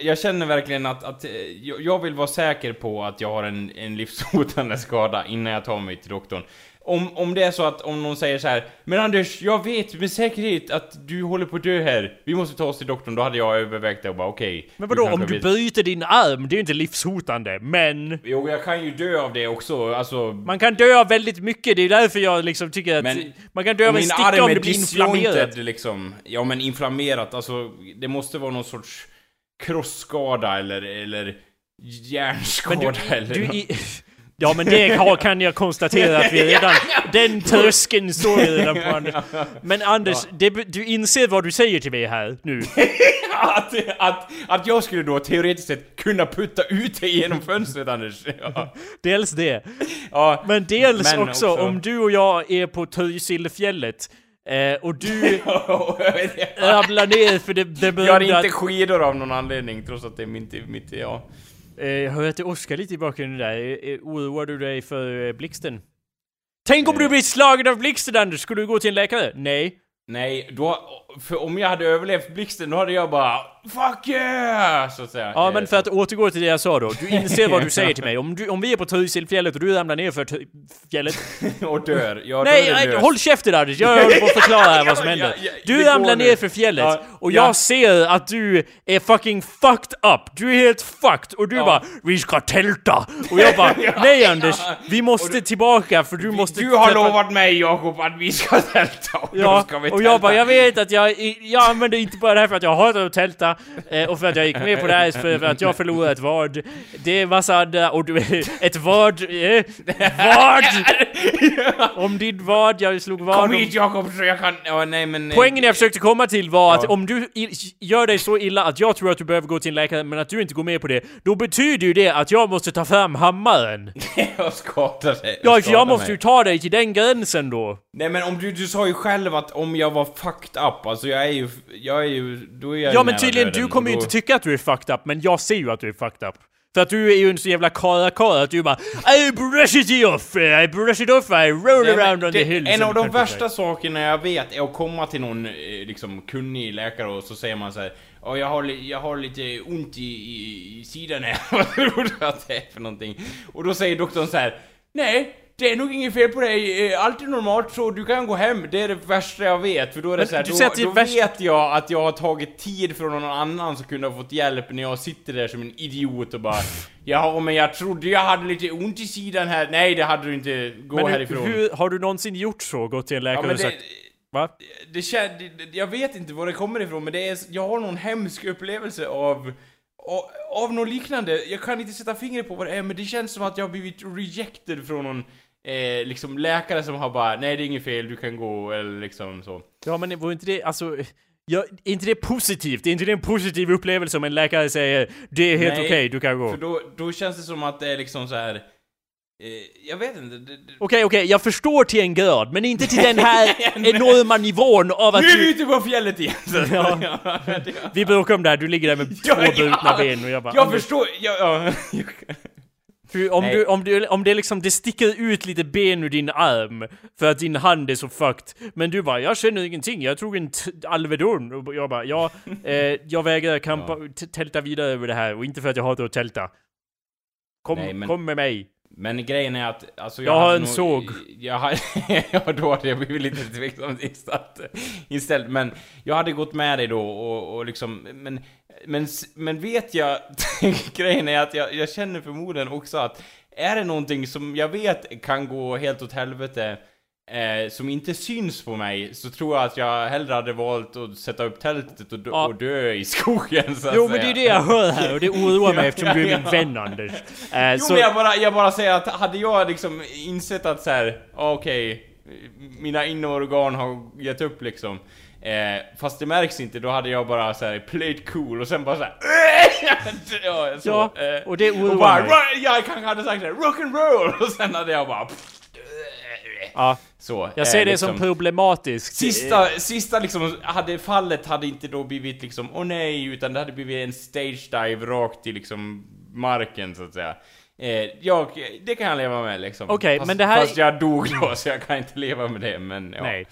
jag känner verkligen att, att eh, jag vill vara säker på att jag har en, en livshotande skada innan jag tar mig till doktorn. Om, om det är så att om någon säger så här Men Anders, jag vet med säkerhet att du håller på att dö här. Vi måste ta oss till doktorn. Då hade jag övervägt det och bara okej. Men vadå, om du vet- bryter din arm, det är ju inte livshotande, men... Jo, jag kan ju dö av det också. Alltså... Man kan dö av väldigt mycket, det är därför jag liksom tycker att Men man kan dö av en sticka om det blir inflammerat. liksom. Ja men inflammerat, alltså det måste vara någon sorts krossskada eller, eller hjärnskada du, eller du, i, Ja men det har, kan jag konstatera att vi redan... Den tröskeln står vi redan på Anders. Men Anders, det, du inser vad du säger till mig här nu. att, att, att jag skulle då teoretiskt sett kunna putta ut dig genom fönstret Anders. Ja. Dels det. ja. Men dels Men också, också- om du och jag är på Trysilfjället eh, och du jag ramlar ner för det, det Jag har inte skidor av någon anledning trots att det är mitt, mitt ja. Eh, hör jag till Oskar lite i bakgrunden där? Eh, eh, Oroar du dig för eh, blixten? Tänk om du blir slagen av blixten Anders, skulle du gå till en läkare? Nej. Nej, då, för om jag hade överlevt blixten då hade jag bara Fuck yeah! Så att säga. Ja Eh, men för att återgå till det jag sa då, du inser vad du säger till mig. Om, du, om vi är på Trysilfjället och du ramlar ner för fjället... och dör. Ja, Nej, då nej, håll käften Anders! Jag håller på att förklara här vad som Ja, händer. ja, ja, Du ramlar ner för fjället Ja, och ja. jag ser att du är fucking fucked up. Du är helt fucked och du Ja. bara Vi ska tälta! Och jag bara Nej Anders, vi måste tillbaka för du måste Du har lovat mig Jakob att vi ska tälta och då Ja, ska vi och jag tälta. bara, jag vet att jag, jag använder inte bara det här för att jag hatar att tälta eh, och för att jag gick med på det här för, att jag förlorade ett vad. Det är massa andra, och du, ett vad, eh, vad! Om din vad, jag slog vad. Kom om- hit Jakob så jag kan... Ja, nej men... eh, Poängen jag försökte komma till var att Ja. om du gör dig så illa att jag tror att du behöver gå till en läkare men att du inte går med på det, då betyder ju det att jag måste ta fram hammaren. jag skadar dig. Ja, för jag måste mig. ju ta dig till den gränsen då. Nej men om du, du sa ju själv att om jag var fucked up, alltså jag är ju... Jag är ju... Då är jag Ja men tydligen, du kommer ju inte tycka att du är fucked up, men jag ser ju att du är fucked up. För att du är ju en så jävla kara-kara att du bara I brush it off, I brush it off, I roll Nej, around on det- the hills En av de countryside." värsta sakerna jag vet är att komma till någon eh, liksom kunnig läkare och så säger man så här. Ja, jag har, jag har lite ont i, i, i sidan här. Vad tror du att det är för någonting? Och då säger doktorn så här. Nej, det är nog inget fel på dig. Eh, Allt är normalt så du kan gå hem. Det är det värsta jag vet. För då är det så här, du då, då värst- vet jag att jag har tagit tid från någon annan som kunde ha fått hjälp när jag sitter där som en idiot och bara Ja, men jag trodde jag hade lite ont i sidan här. Nej, det hade du inte. Gå Men härifrån. hur, har du någonsin gjort så? Gått till en läkare Ja, och sagt Va? det, det, jag vet inte var det kommer ifrån, men det är, jag har någon hemsk upplevelse av, av, av något liknande. Jag kan inte sätta fingret på vad det är, men det känns som att jag har blivit rejected från någon eh, liksom läkare som har bara nej det är inget fel, du kan gå, eller liksom så. Ja men var inte det, alltså... Ja, är inte det positivt? Är inte det en positiv upplevelse om en läkare säger Det är helt okej, du kan gå? För då, då känns det som att det är liksom så här. Eh, jag vet inte. Okej, okej, jag förstår till en grad, men inte till den här enorma nivån av att nu är vi ute på fjället igen! Ja. det- Vi bråkar om det här, du ligger där med Ja, två brutna ja. ben och jag bara... Jag Anders, förstår, ja, ja. För om, Nej. du, om, du, om det liksom, det sticker ut lite ben ur din arm för att din hand är så fucked. Men du bara, jag känner ingenting, jag tog en Alvedon. Och jag bara, ja, eh, jag vägrar kampa, tälta vidare över det här och inte för att jag hatar att tälta. Kom, Nej, men- kom med mig. Men grejen är att, alltså Jag har hade en såg. Jag har, ja, då hade jag blivit lite tveksamt inställd, inställd. Men jag hade gått med dig då och, och liksom, men, men, men vet jag, grejen är att jag, jag känner förmodligen också att är det någonting som jag vet kan gå helt åt helvete Eh, som inte syns på mig så tror jag att jag hellre hade valt att sätta upp tältet och, dö, Ja. och dö i skogen så att Jo men säga. det är det jag hör här och det oroar mig eftersom du är min vän Anders. Eh, Jo så, men jag bara, jag bara säger att hade jag liksom insett att så här, okej, mina inre organ har gett upp liksom. Eh, fast det märks inte, då hade jag bara så här played cool och sen bara så här, ja, så, Ja, eh, och det oroar och bara, mig. "Ro- Jag kanske hade sagt såhär, rock'n'roll! Och sen hade jag bara, ja, så. jag ser eh, det liksom. som problematiskt. Sista, sista liksom, hade fallet hade inte då blivit liksom, åh nej, utan det hade blivit en stage dive rakt i liksom marken så att säga. Eh, jag, det kan jag leva med liksom. Okej, fast, men det här- Fast jag dog då, så jag kan inte leva med det, men ja. Nej.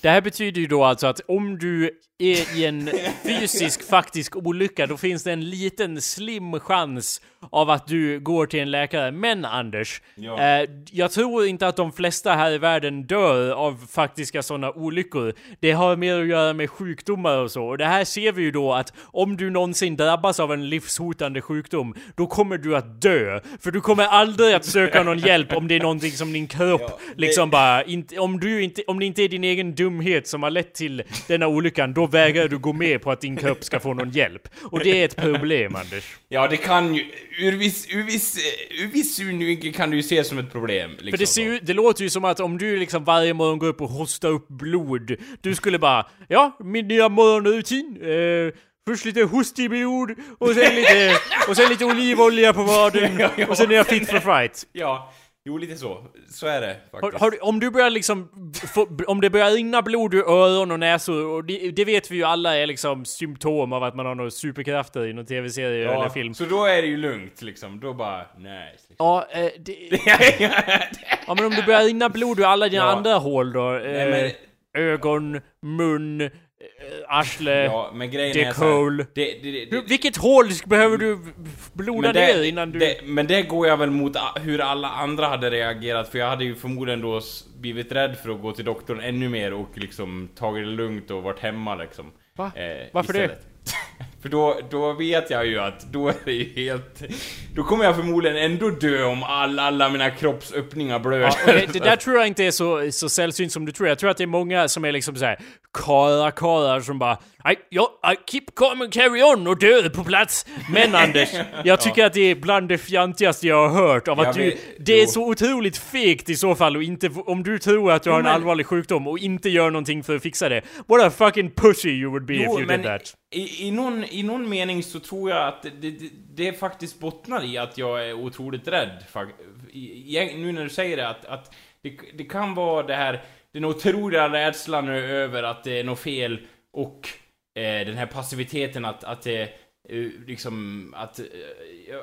Det här betyder ju då alltså att om du är i en fysisk faktisk olycka, då finns det en liten slim chans av att du går till en läkare. Men Anders, Ja. eh, jag tror inte att de flesta här i världen dör av faktiska sådana olyckor. Det har mer att göra med sjukdomar och så. Och det här ser vi ju då att om du någonsin drabbas av en livshotande sjukdom, då kommer du att dö. För du kommer aldrig att söka någon hjälp om det är någonting som din kropp Ja, det- liksom bara, inte, om, du inte, om det inte är din egen dumhet som har lett till denna olyckan, då vägrar du gå med på att din kropp ska få någon hjälp. Och det är ett problem, Anders. Ja, det kan ju, ur viss, ur viss, ur viss synvinkel kan du ju se som ett problem. Liksom, För det, ser ju, det låter ju som att om du liksom varje morgon går upp och hostar upp blod, du skulle bara Ja, min nya morgonrutin. Eh, först lite hostibjord och sen lite, och sen lite olivolja på vaden och sen är jag fit for fight. Ja, jo lite så. Så är det Har, faktiskt. har, du- om du börjar liksom, få, om det börjar rinna blod ur öron och näsor, och det, det vet vi ju alla är liksom symptom av att man har några superkrafter i någon tv-serie eller ja, film. Så då är det ju lugnt liksom, då bara, nej. Liksom. Ja, eh, det, ja men om det börjar rinna blod ur alla dina Ja. andra hål då? Eh, Nej, men- Ögon, mun, eh, arsle, Ja, men grejen det är så här, det, det, det, Hur, vilket hål behöver du bloda det, ner innan du... det, men det går jag väl mot a- hur alla andra hade reagerat, för jag hade ju förmodligen då blivit rädd för att gå till doktorn ännu mer och liksom tagit det lugnt och varit hemma liksom. Va? Eh, Varför det? För då, då vet jag ju att då är det ju helt... Då kommer jag förmodligen ändå dö om all, alla mina kroppsöppningar blöder. Ja, okej, det där tror jag inte är så, så sällsynt som du tror. Jag tror att det är många som är liksom såhär kara karar som bara I, ja, I keep calm and carry on och död på plats. Men Anders, jag tycker att det är bland det fjantigaste jag har hört av att Jag du, vet- det är jo. så otroligt fegt i så fall och inte, om du tror att du har en men- allvarlig sjukdom och inte gör någonting för att fixa det. What a fucking pussy you would be if you did that. I, i, någon, i någon mening så tror jag att det, det, det faktiskt bottnar i att jag är otroligt rädd. I, nu när du säger det, att, att det, det kan vara det här, den otroliga rädslan över att det är något fel och Eh, den här passiviteten att, att det liksom att, eh,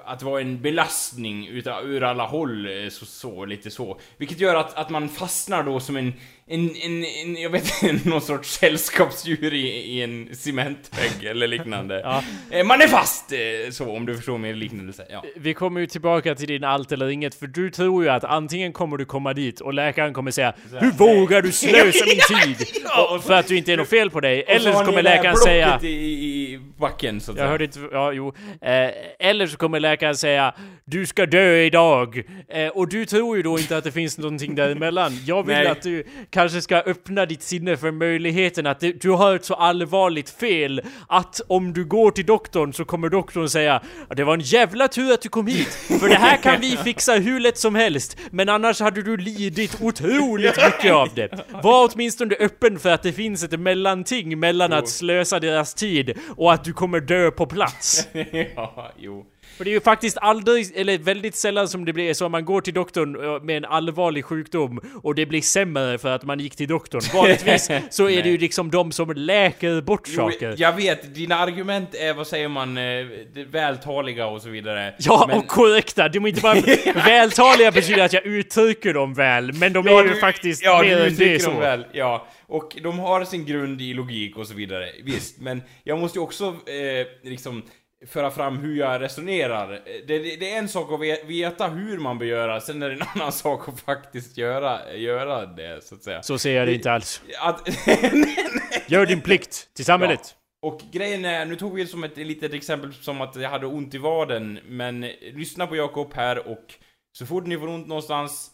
att vara en belastning utav, ur alla håll, eh, så, så, lite så. Vilket gör att, att man fastnar då som en, en, en, en jag vet inte, någon sorts sällskapsdjur i, i en cementvägg eller liknande. Ja. Eh, Man är fast, eh, så om du förstår min liknelse. Ja. Vi kommer ju tillbaka till din allt eller inget, för du tror ju att antingen kommer du komma dit och läkaren kommer säga Hur vågar du slösa min tid? Och, för att du inte är något fel på dig. Eller så kommer läkaren säga i, i backen så att Jag säga. hörde inte, ja jo. Eh, eller så kommer läkaren säga Du ska dö idag! Eh, och du tror ju då inte att det finns någonting däremellan. Jag vill Nej. att du kanske ska öppna ditt sinne för möjligheten att du, du har ett så allvarligt fel att om du går till doktorn så kommer doktorn säga "Ja, Det var en jävla tur att du kom hit! För det här kan vi fixa hur lätt som helst! Men annars hade du lidit otroligt mycket av det! Var åtminstone öppen för att det finns ett mellanting mellan att slösa deras tid och att du kommer dö på plats. ja, jo. För det är ju faktiskt aldrig, eller väldigt sällan som det blir så att man går till doktorn eh, med en allvarlig sjukdom och det blir sämre för att man gick till doktorn. Vanligtvis så är det ju liksom de som läker bort Jo, saker. jag vet, dina argument är, vad säger man, eh, vältaliga och så vidare. Ja, Men- och korrekta! De är inte bara vältaliga betyder att jag uttrycker dem väl, men de är Ja, ju du- faktiskt ja, mer än det så. väl, ja. Och de har sin grund i logik och så vidare, visst. Men jag måste ju också eh, liksom föra fram hur jag resonerar. Det, det, det är en sak att ve- veta hur man bör göra, sen är det en annan sak att faktiskt göra, göra det, så att säga. Så ser jag det inte alls. Att, Gör din plikt till samhället. Och grejen är, nu tog vi som ett litet exempel som att jag hade ont i vaden, men eh, lyssna på Jakob här och så fort ni får ont någonstans,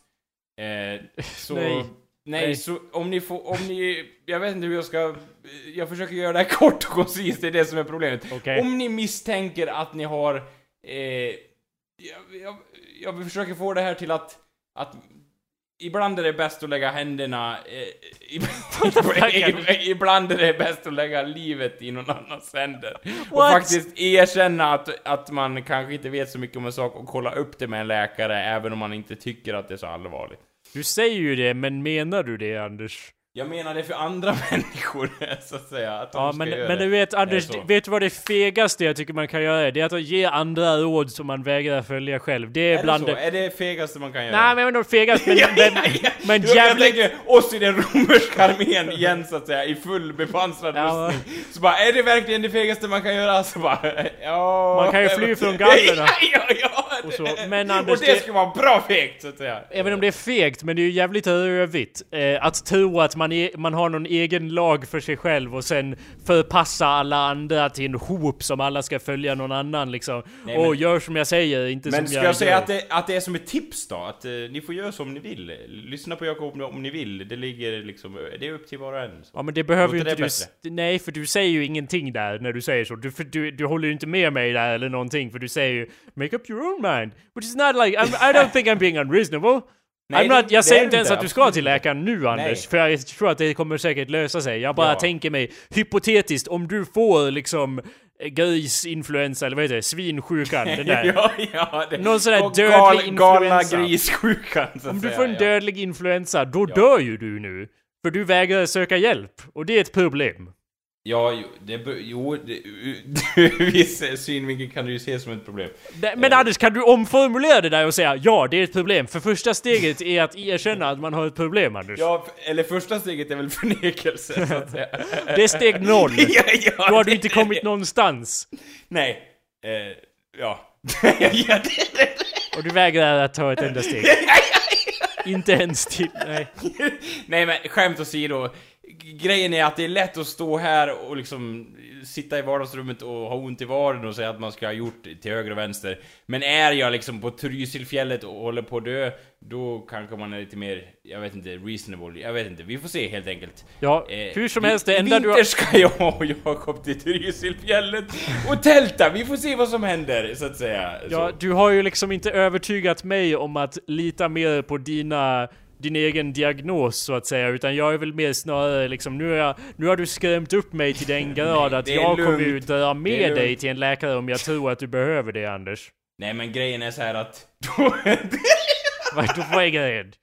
eh, så... Nej. Nej. Så om ni får, om ni, jag vet inte hur jag ska, jag försöker göra det här kort och koncist, det är det som är problemet. Okej. Om ni misstänker att ni har, eh, jag, jag, jag försöker få det här till att, att Ibland är det bäst att lägga händerna... Eh, ibland är det bäst att lägga livet i någon annans händer. Och What? faktiskt erkänna att, att man kanske inte vet så mycket om en sak och kolla upp det med en läkare även om man inte tycker att det är så allvarligt. Du säger ju det, men menar du det Anders? Jag menar det för andra människor, så att säga. Att Ja men, men du vet Anders, vet du vad det fegaste jag tycker man kan göra? Det är att ge andra råd som man vägrar följa själv. Det är, Är bland det så? det... Är det fegaste man kan göra? Nej men jag om fegast, men, Ja, men, ja. men Jo, Jag jävligt... tänker oss i den romerska armén igen så att säga, i full bepansrad Ja. rustning. Så bara, är det verkligen det fegaste man kan göra? Så bara, ja... Man kan ju fly från gallerna. Ja, ja! Och så. Men Anders, och det det- ska vara bra fegt så att säga. Inte om det är fegt, men det är ju jävligt rövigt. Eh, att tro att man, är, man har någon egen lag för sig själv och sen förpassa alla andra till en hop som alla ska följa någon annan liksom. Nej, och men- gör som jag säger, inte Men som ska jag jag säga att det, att det är som ett tips då? Att eh, ni får göra som ni vill. Lyssna på Jakob om ni vill. Det ligger liksom, det är upp till var och en. Ja men det behöver ju inte du... Nej, för du säger ju ingenting där när du säger så. Du, för du, du håller ju inte med mig där eller någonting, för du säger ju Make up your own mind. But it's not like, I'm, I don't think I'm being unreasonable. Nej, I'm not, det jag säger inte ens inte, att du ska absolut till läkaren nu Anders, Nej. för jag tror att det kommer säkert lösa sig. Jag bara Ja. tänker mig, hypotetiskt, om du får liksom grisinfluensa, eller vad heter det, svinsjukan, den där. ja, ja. Det, Någon sån där dödlig gal, Galna influensa. grissjukan så Om du får en ja. dödlig influensa, då dör ju du nu. För du vägrar söka hjälp, och det är ett problem. Ja, jo, det, jo, det, ur viss synvinkel kan du ju se som ett problem. Men Anders, kan du omformulera det där och säga ja, det är ett problem? För första steget är att erkänna att man har ett problem, Anders. Ja, eller första steget är väl förnekelse, så att säga. Det är steg noll. ja, ja, Då har du det- inte kommit någonstans. Nej. Eh, ja. ja, det, det, Och du vägrar att ta ett enda steg. Inte ens till... Nej. Nej men skämt åsido. Grejen är att det är lätt att stå här och liksom sitta i vardagsrummet och ha ont i vaden och säga att man ska ha gjort till höger och vänster. Men är jag liksom på Trysilfjället och håller på att dö, då kanske man är lite mer, jag vet inte, reasonable. Jag vet inte, vi får se helt enkelt. Ja, Eh, hur som helst, det enda du har... ska jag och Jakob till Trysilfjället och tälta, vi får se vad som händer, så att säga. Ja, så. du har ju liksom inte övertygat mig om att lita mer på dina din egen diagnos så att säga, utan jag är väl mer snarare liksom, nu, är jag, nu har du skrämt upp mig till den grad att jag kommer ju lugnt. dra med dig lugnt. till en läkare om jag tror att du behöver det Anders. Nej men grejen är så här att... Vad vad är grejen?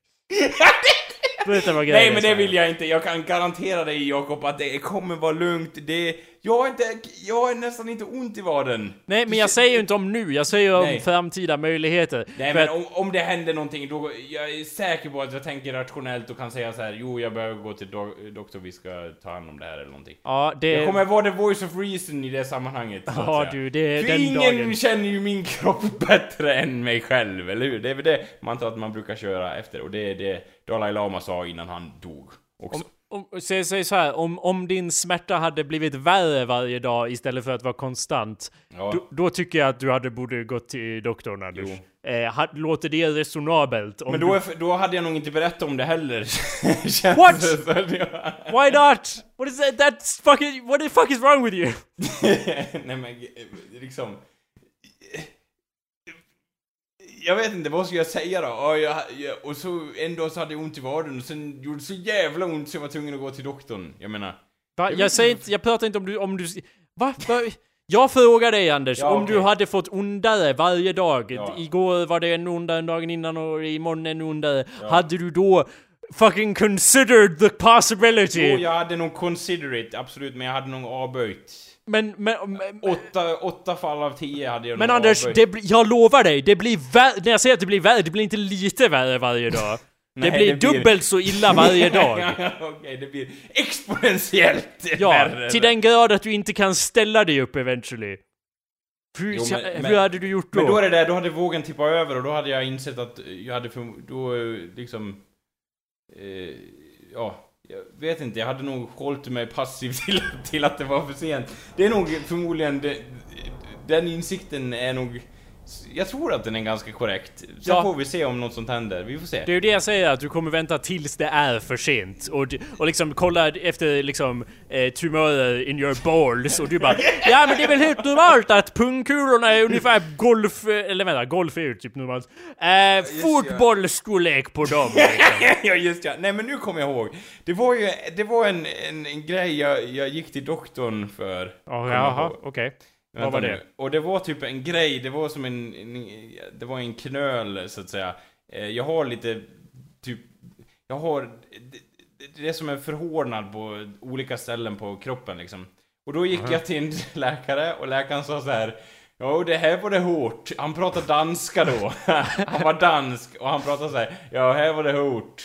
Berätta vad grejen Nej men det vill jag inte, jag kan garantera dig Jakob att det kommer vara lugnt, det... Jag har inte, jag har nästan inte ont i vaden. Nej men jag säger ju inte om nu, jag säger om Nej. framtida möjligheter. Nej men att- om, om det händer någonting, då, jag är säker på att jag tänker rationellt och kan säga så här: jo jag behöver gå till do doktor, vi ska ta hand om det här eller någonting. Ja, det... Jag kommer vara the voice of reason i det sammanhanget, Ja du, det är För den ingen dagen. känner ju min kropp bättre än mig själv, eller hur? Det är väl det man antar att man brukar köra efter, och det är det Dalai Lama sa innan han dog. Också. Om, om, säg, säg så här, om, om din smärta hade blivit värre varje dag istället för att vara konstant, Ja. då, då tycker jag att du hade borde gått till doktorn Anders. Eh, ha, låter det resonabelt? Men då, är, då hade jag nog inte berättat om det heller. What? du, Why not? What is that? That's fucking... What the fuck is wrong with you? Nej men eh, liksom... Jag vet inte, vad ska jag säga då? Ja, jag, jag, och så en dag så hade jag ont i vaden och sen gjorde det så jävla ont så jag var tvungen att gå till doktorn. Jag menar... Va? vet Jag, säger inte. jag pratar inte om du... Om du va? Va? Jag frågar dig Anders, Ja, om okej. du hade fått ondare varje dag. Ja. Igår var det en ondare, dagen innan och imorgon en ondare. Hade du då fucking considered the possibility? Jo, jag hade nog consider it, absolut, men jag hade nog avböjt. Men, men, men, Åtta, åtta fall av tio hade jag men Anders, det, jag lovar dig, det blir värre, när jag säger att det blir värre, det blir inte lite värre varje dag. Nej, det blir det blir- dubbelt så illa varje dag. Okej, det blir exponentiellt Ja, värre. till den grad att du inte kan ställa dig upp eventually. Hur, Jo, men- hur men- hade du gjort då? Men då är det där, då hade vågen tippat över och då hade jag insett att jag hade för, då eh, liksom... Eh, ja, jag vet inte, jag hade nog hållit mig passiv till, till att det var för sent. Det är nog förmodligen, det, den insikten är nog... Jag tror att den är ganska korrekt. Sen Ja. får vi se om något sånt händer, vi får se. Det är ju det jag säger, att du kommer vänta tills det är för sent. Och, och liksom kolla efter liksom eh, tumörer in your balls och du bara Ja men det är väl helt normalt att pungkulorna är ungefär golf... Eller vänta, golf är ju typ normalt. Eh, fotbollsstorlek på dem. Liksom. ja just ja, nej men nu kommer jag ihåg. Det var ju, det var en, en, en grej jag, jag gick till doktorn för. Oh, jaha, okej. Vad var nu. det? Och det var typ en grej, det var som en, en det var en knöl så att säga. Eh, Jag har lite, typ, jag har, det, det- är som en förhårdnad på olika ställen på kroppen liksom. Och då gick jag till en läkare och läkaren sa så här. Ja, det här var det hårt. Han pratade danska då. han var dansk och han pratade så här. Ja, här var det hårt.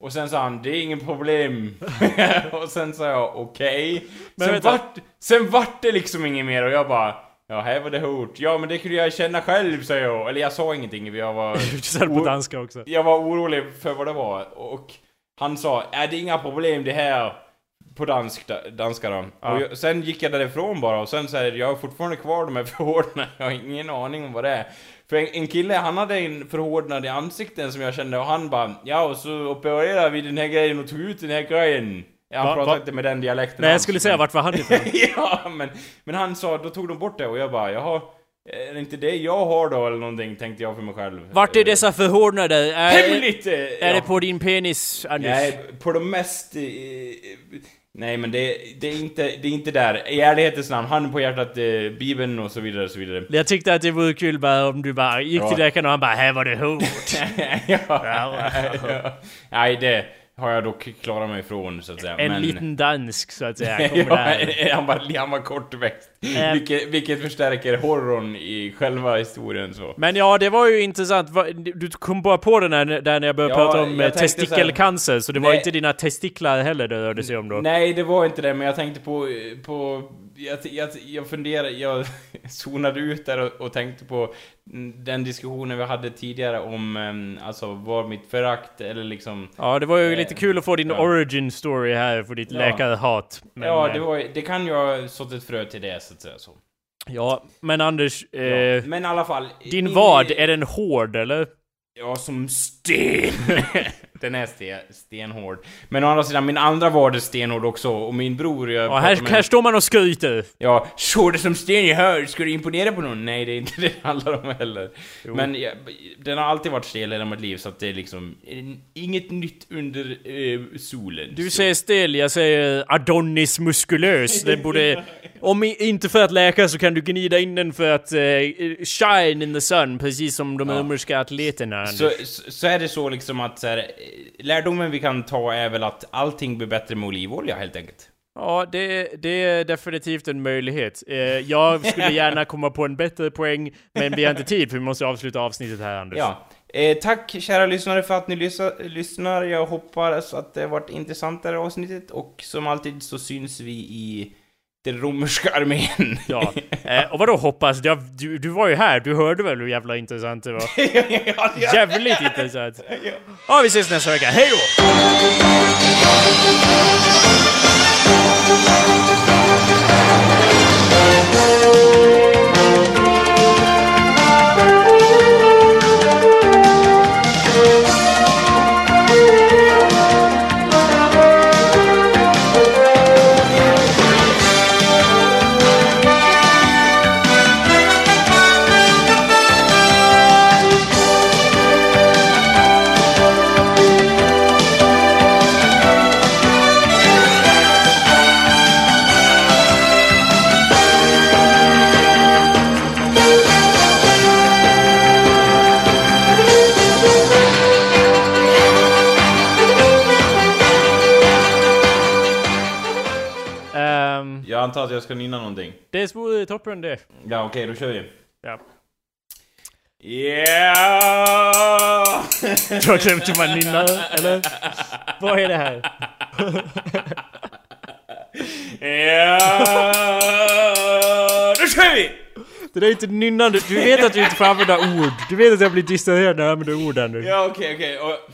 Och sen sa han, det är ingen problem. och sen sa jag, okej. Men Sen, vart, sen vart det liksom inget mer och jag bara, ja här var det hårt. Ja men det kunde jag känna själv sa jag. Eller jag sa ingenting, jag var, Du på danska också. jag var orolig för vad det var. Och han sa, är det inga problem det här. På dansk, danska då. Ja. Och jag, sen gick jag därifrån bara och sen säger jag har fortfarande kvar de här förhårdnaderna. Jag har ingen aning om vad det är. För en, en kille, han hade en förhårdnad i ansikten som jag kände och han bara Ja och så opererade vi den här grejen och tog ut den här grejen. Ja, han Va- pratade va- inte med den dialekten Nej jag skulle säga vart var han ifrån? ja, men, men han sa, då tog de bort det och jag bara, jaha, är det inte det jag har då eller någonting, tänkte jag för mig själv. Vart är dessa förhårdnader? Är, Hemligt! är ja. det på din penis, Anders? Nej, på de mest... eh, nej, men det, det, är inte, det är inte där. I ärlighetens namn, handen på hjärtat, eh, Bibeln och så vidare och så vidare. Jag tyckte att det vore kul bara om du bara gick Ja. till läkaren och han bara 'Här var det hårt' ja, ja. Nej, det har jag dock klarat mig ifrån, så att säga. En men... liten dansk så att säga ja, han, var, han var kortväxt. Eh. vilket, vilket förstärker horrorn i själva historien så. Men ja, det var ju intressant. Va- Du kom bara på det när, där när jag började Ja, prata om jag eh, tänkte testikelcancer, så det var Nej. inte dina testiklar heller det rörde sig om då. Nej, det var inte det, men jag tänkte på... på jag, jag, jag funderade, jag zonade ut där och, och tänkte på den diskussionen vi hade tidigare om, em, alltså, var mitt förakt eller liksom... Ja, det var ju Eh, lite kul att få din ja. origin story här för ditt läkarhat. Men, ja, eh, det, var, det kan ju ha sått ett frö till det, så att säga så. ja, men Anders, eh, Ja. Men i alla fall... din min- vad, är den hård eller? Ja, som sten. Den är sten, stenhård. Men å andra sidan, min andra var det stenhård också. Och min bror... Jag Ja, här, med- här står man och skryter. Ja, så det som sten i hör, ska du imponera på någon? Nej, det är inte det det handlar om heller. Men jag, den har alltid varit stel i hela mitt liv, så att det är liksom inget nytt under eh, solen. Du så. säger stel, jag säger Adonis muskulös. Den borde... Om inte för att läka så kan du gnida in den för att eh, shine in the sun, precis som de Ja. romerska atleterna. Så, så är det så liksom att så här, eh, lärdomen vi kan ta är väl att allting blir bättre med olivolja helt enkelt. Ja, det, det är definitivt en möjlighet. Eh, jag skulle gärna komma på en bättre poäng, men vi har inte tid för vi måste avsluta avsnittet här Anders. Ja. Eh, tack kära lyssnare för att ni lyssna, lyssnar. Jag hoppas att det har varit intressant det här avsnittet och som alltid så syns vi i den romerska armén. Ja. Eh, och vadå hoppas? Jag, du, du var ju här, du hörde väl hur jävla intressant det var? ja, ja, ja. Jävligt intressant! Ja, vi ses nästa vecka, hej då! Antar att jag ska nynna någonting. Det vore toppen det. Ja, okej, då kör vi. Ja. Yeah! Glömt hur man nynnar, eller? Vad är det här? Ja, då kör vi! Det där är inte nynnande. Du vet att du inte får använda ord. Du vet att jag blir distraherad när jag använder ord nu. Ja, okej, okej. och-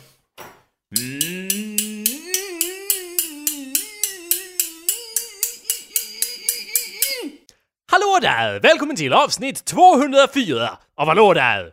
Hallå där! Välkommen till avsnitt 204 av Hallå där!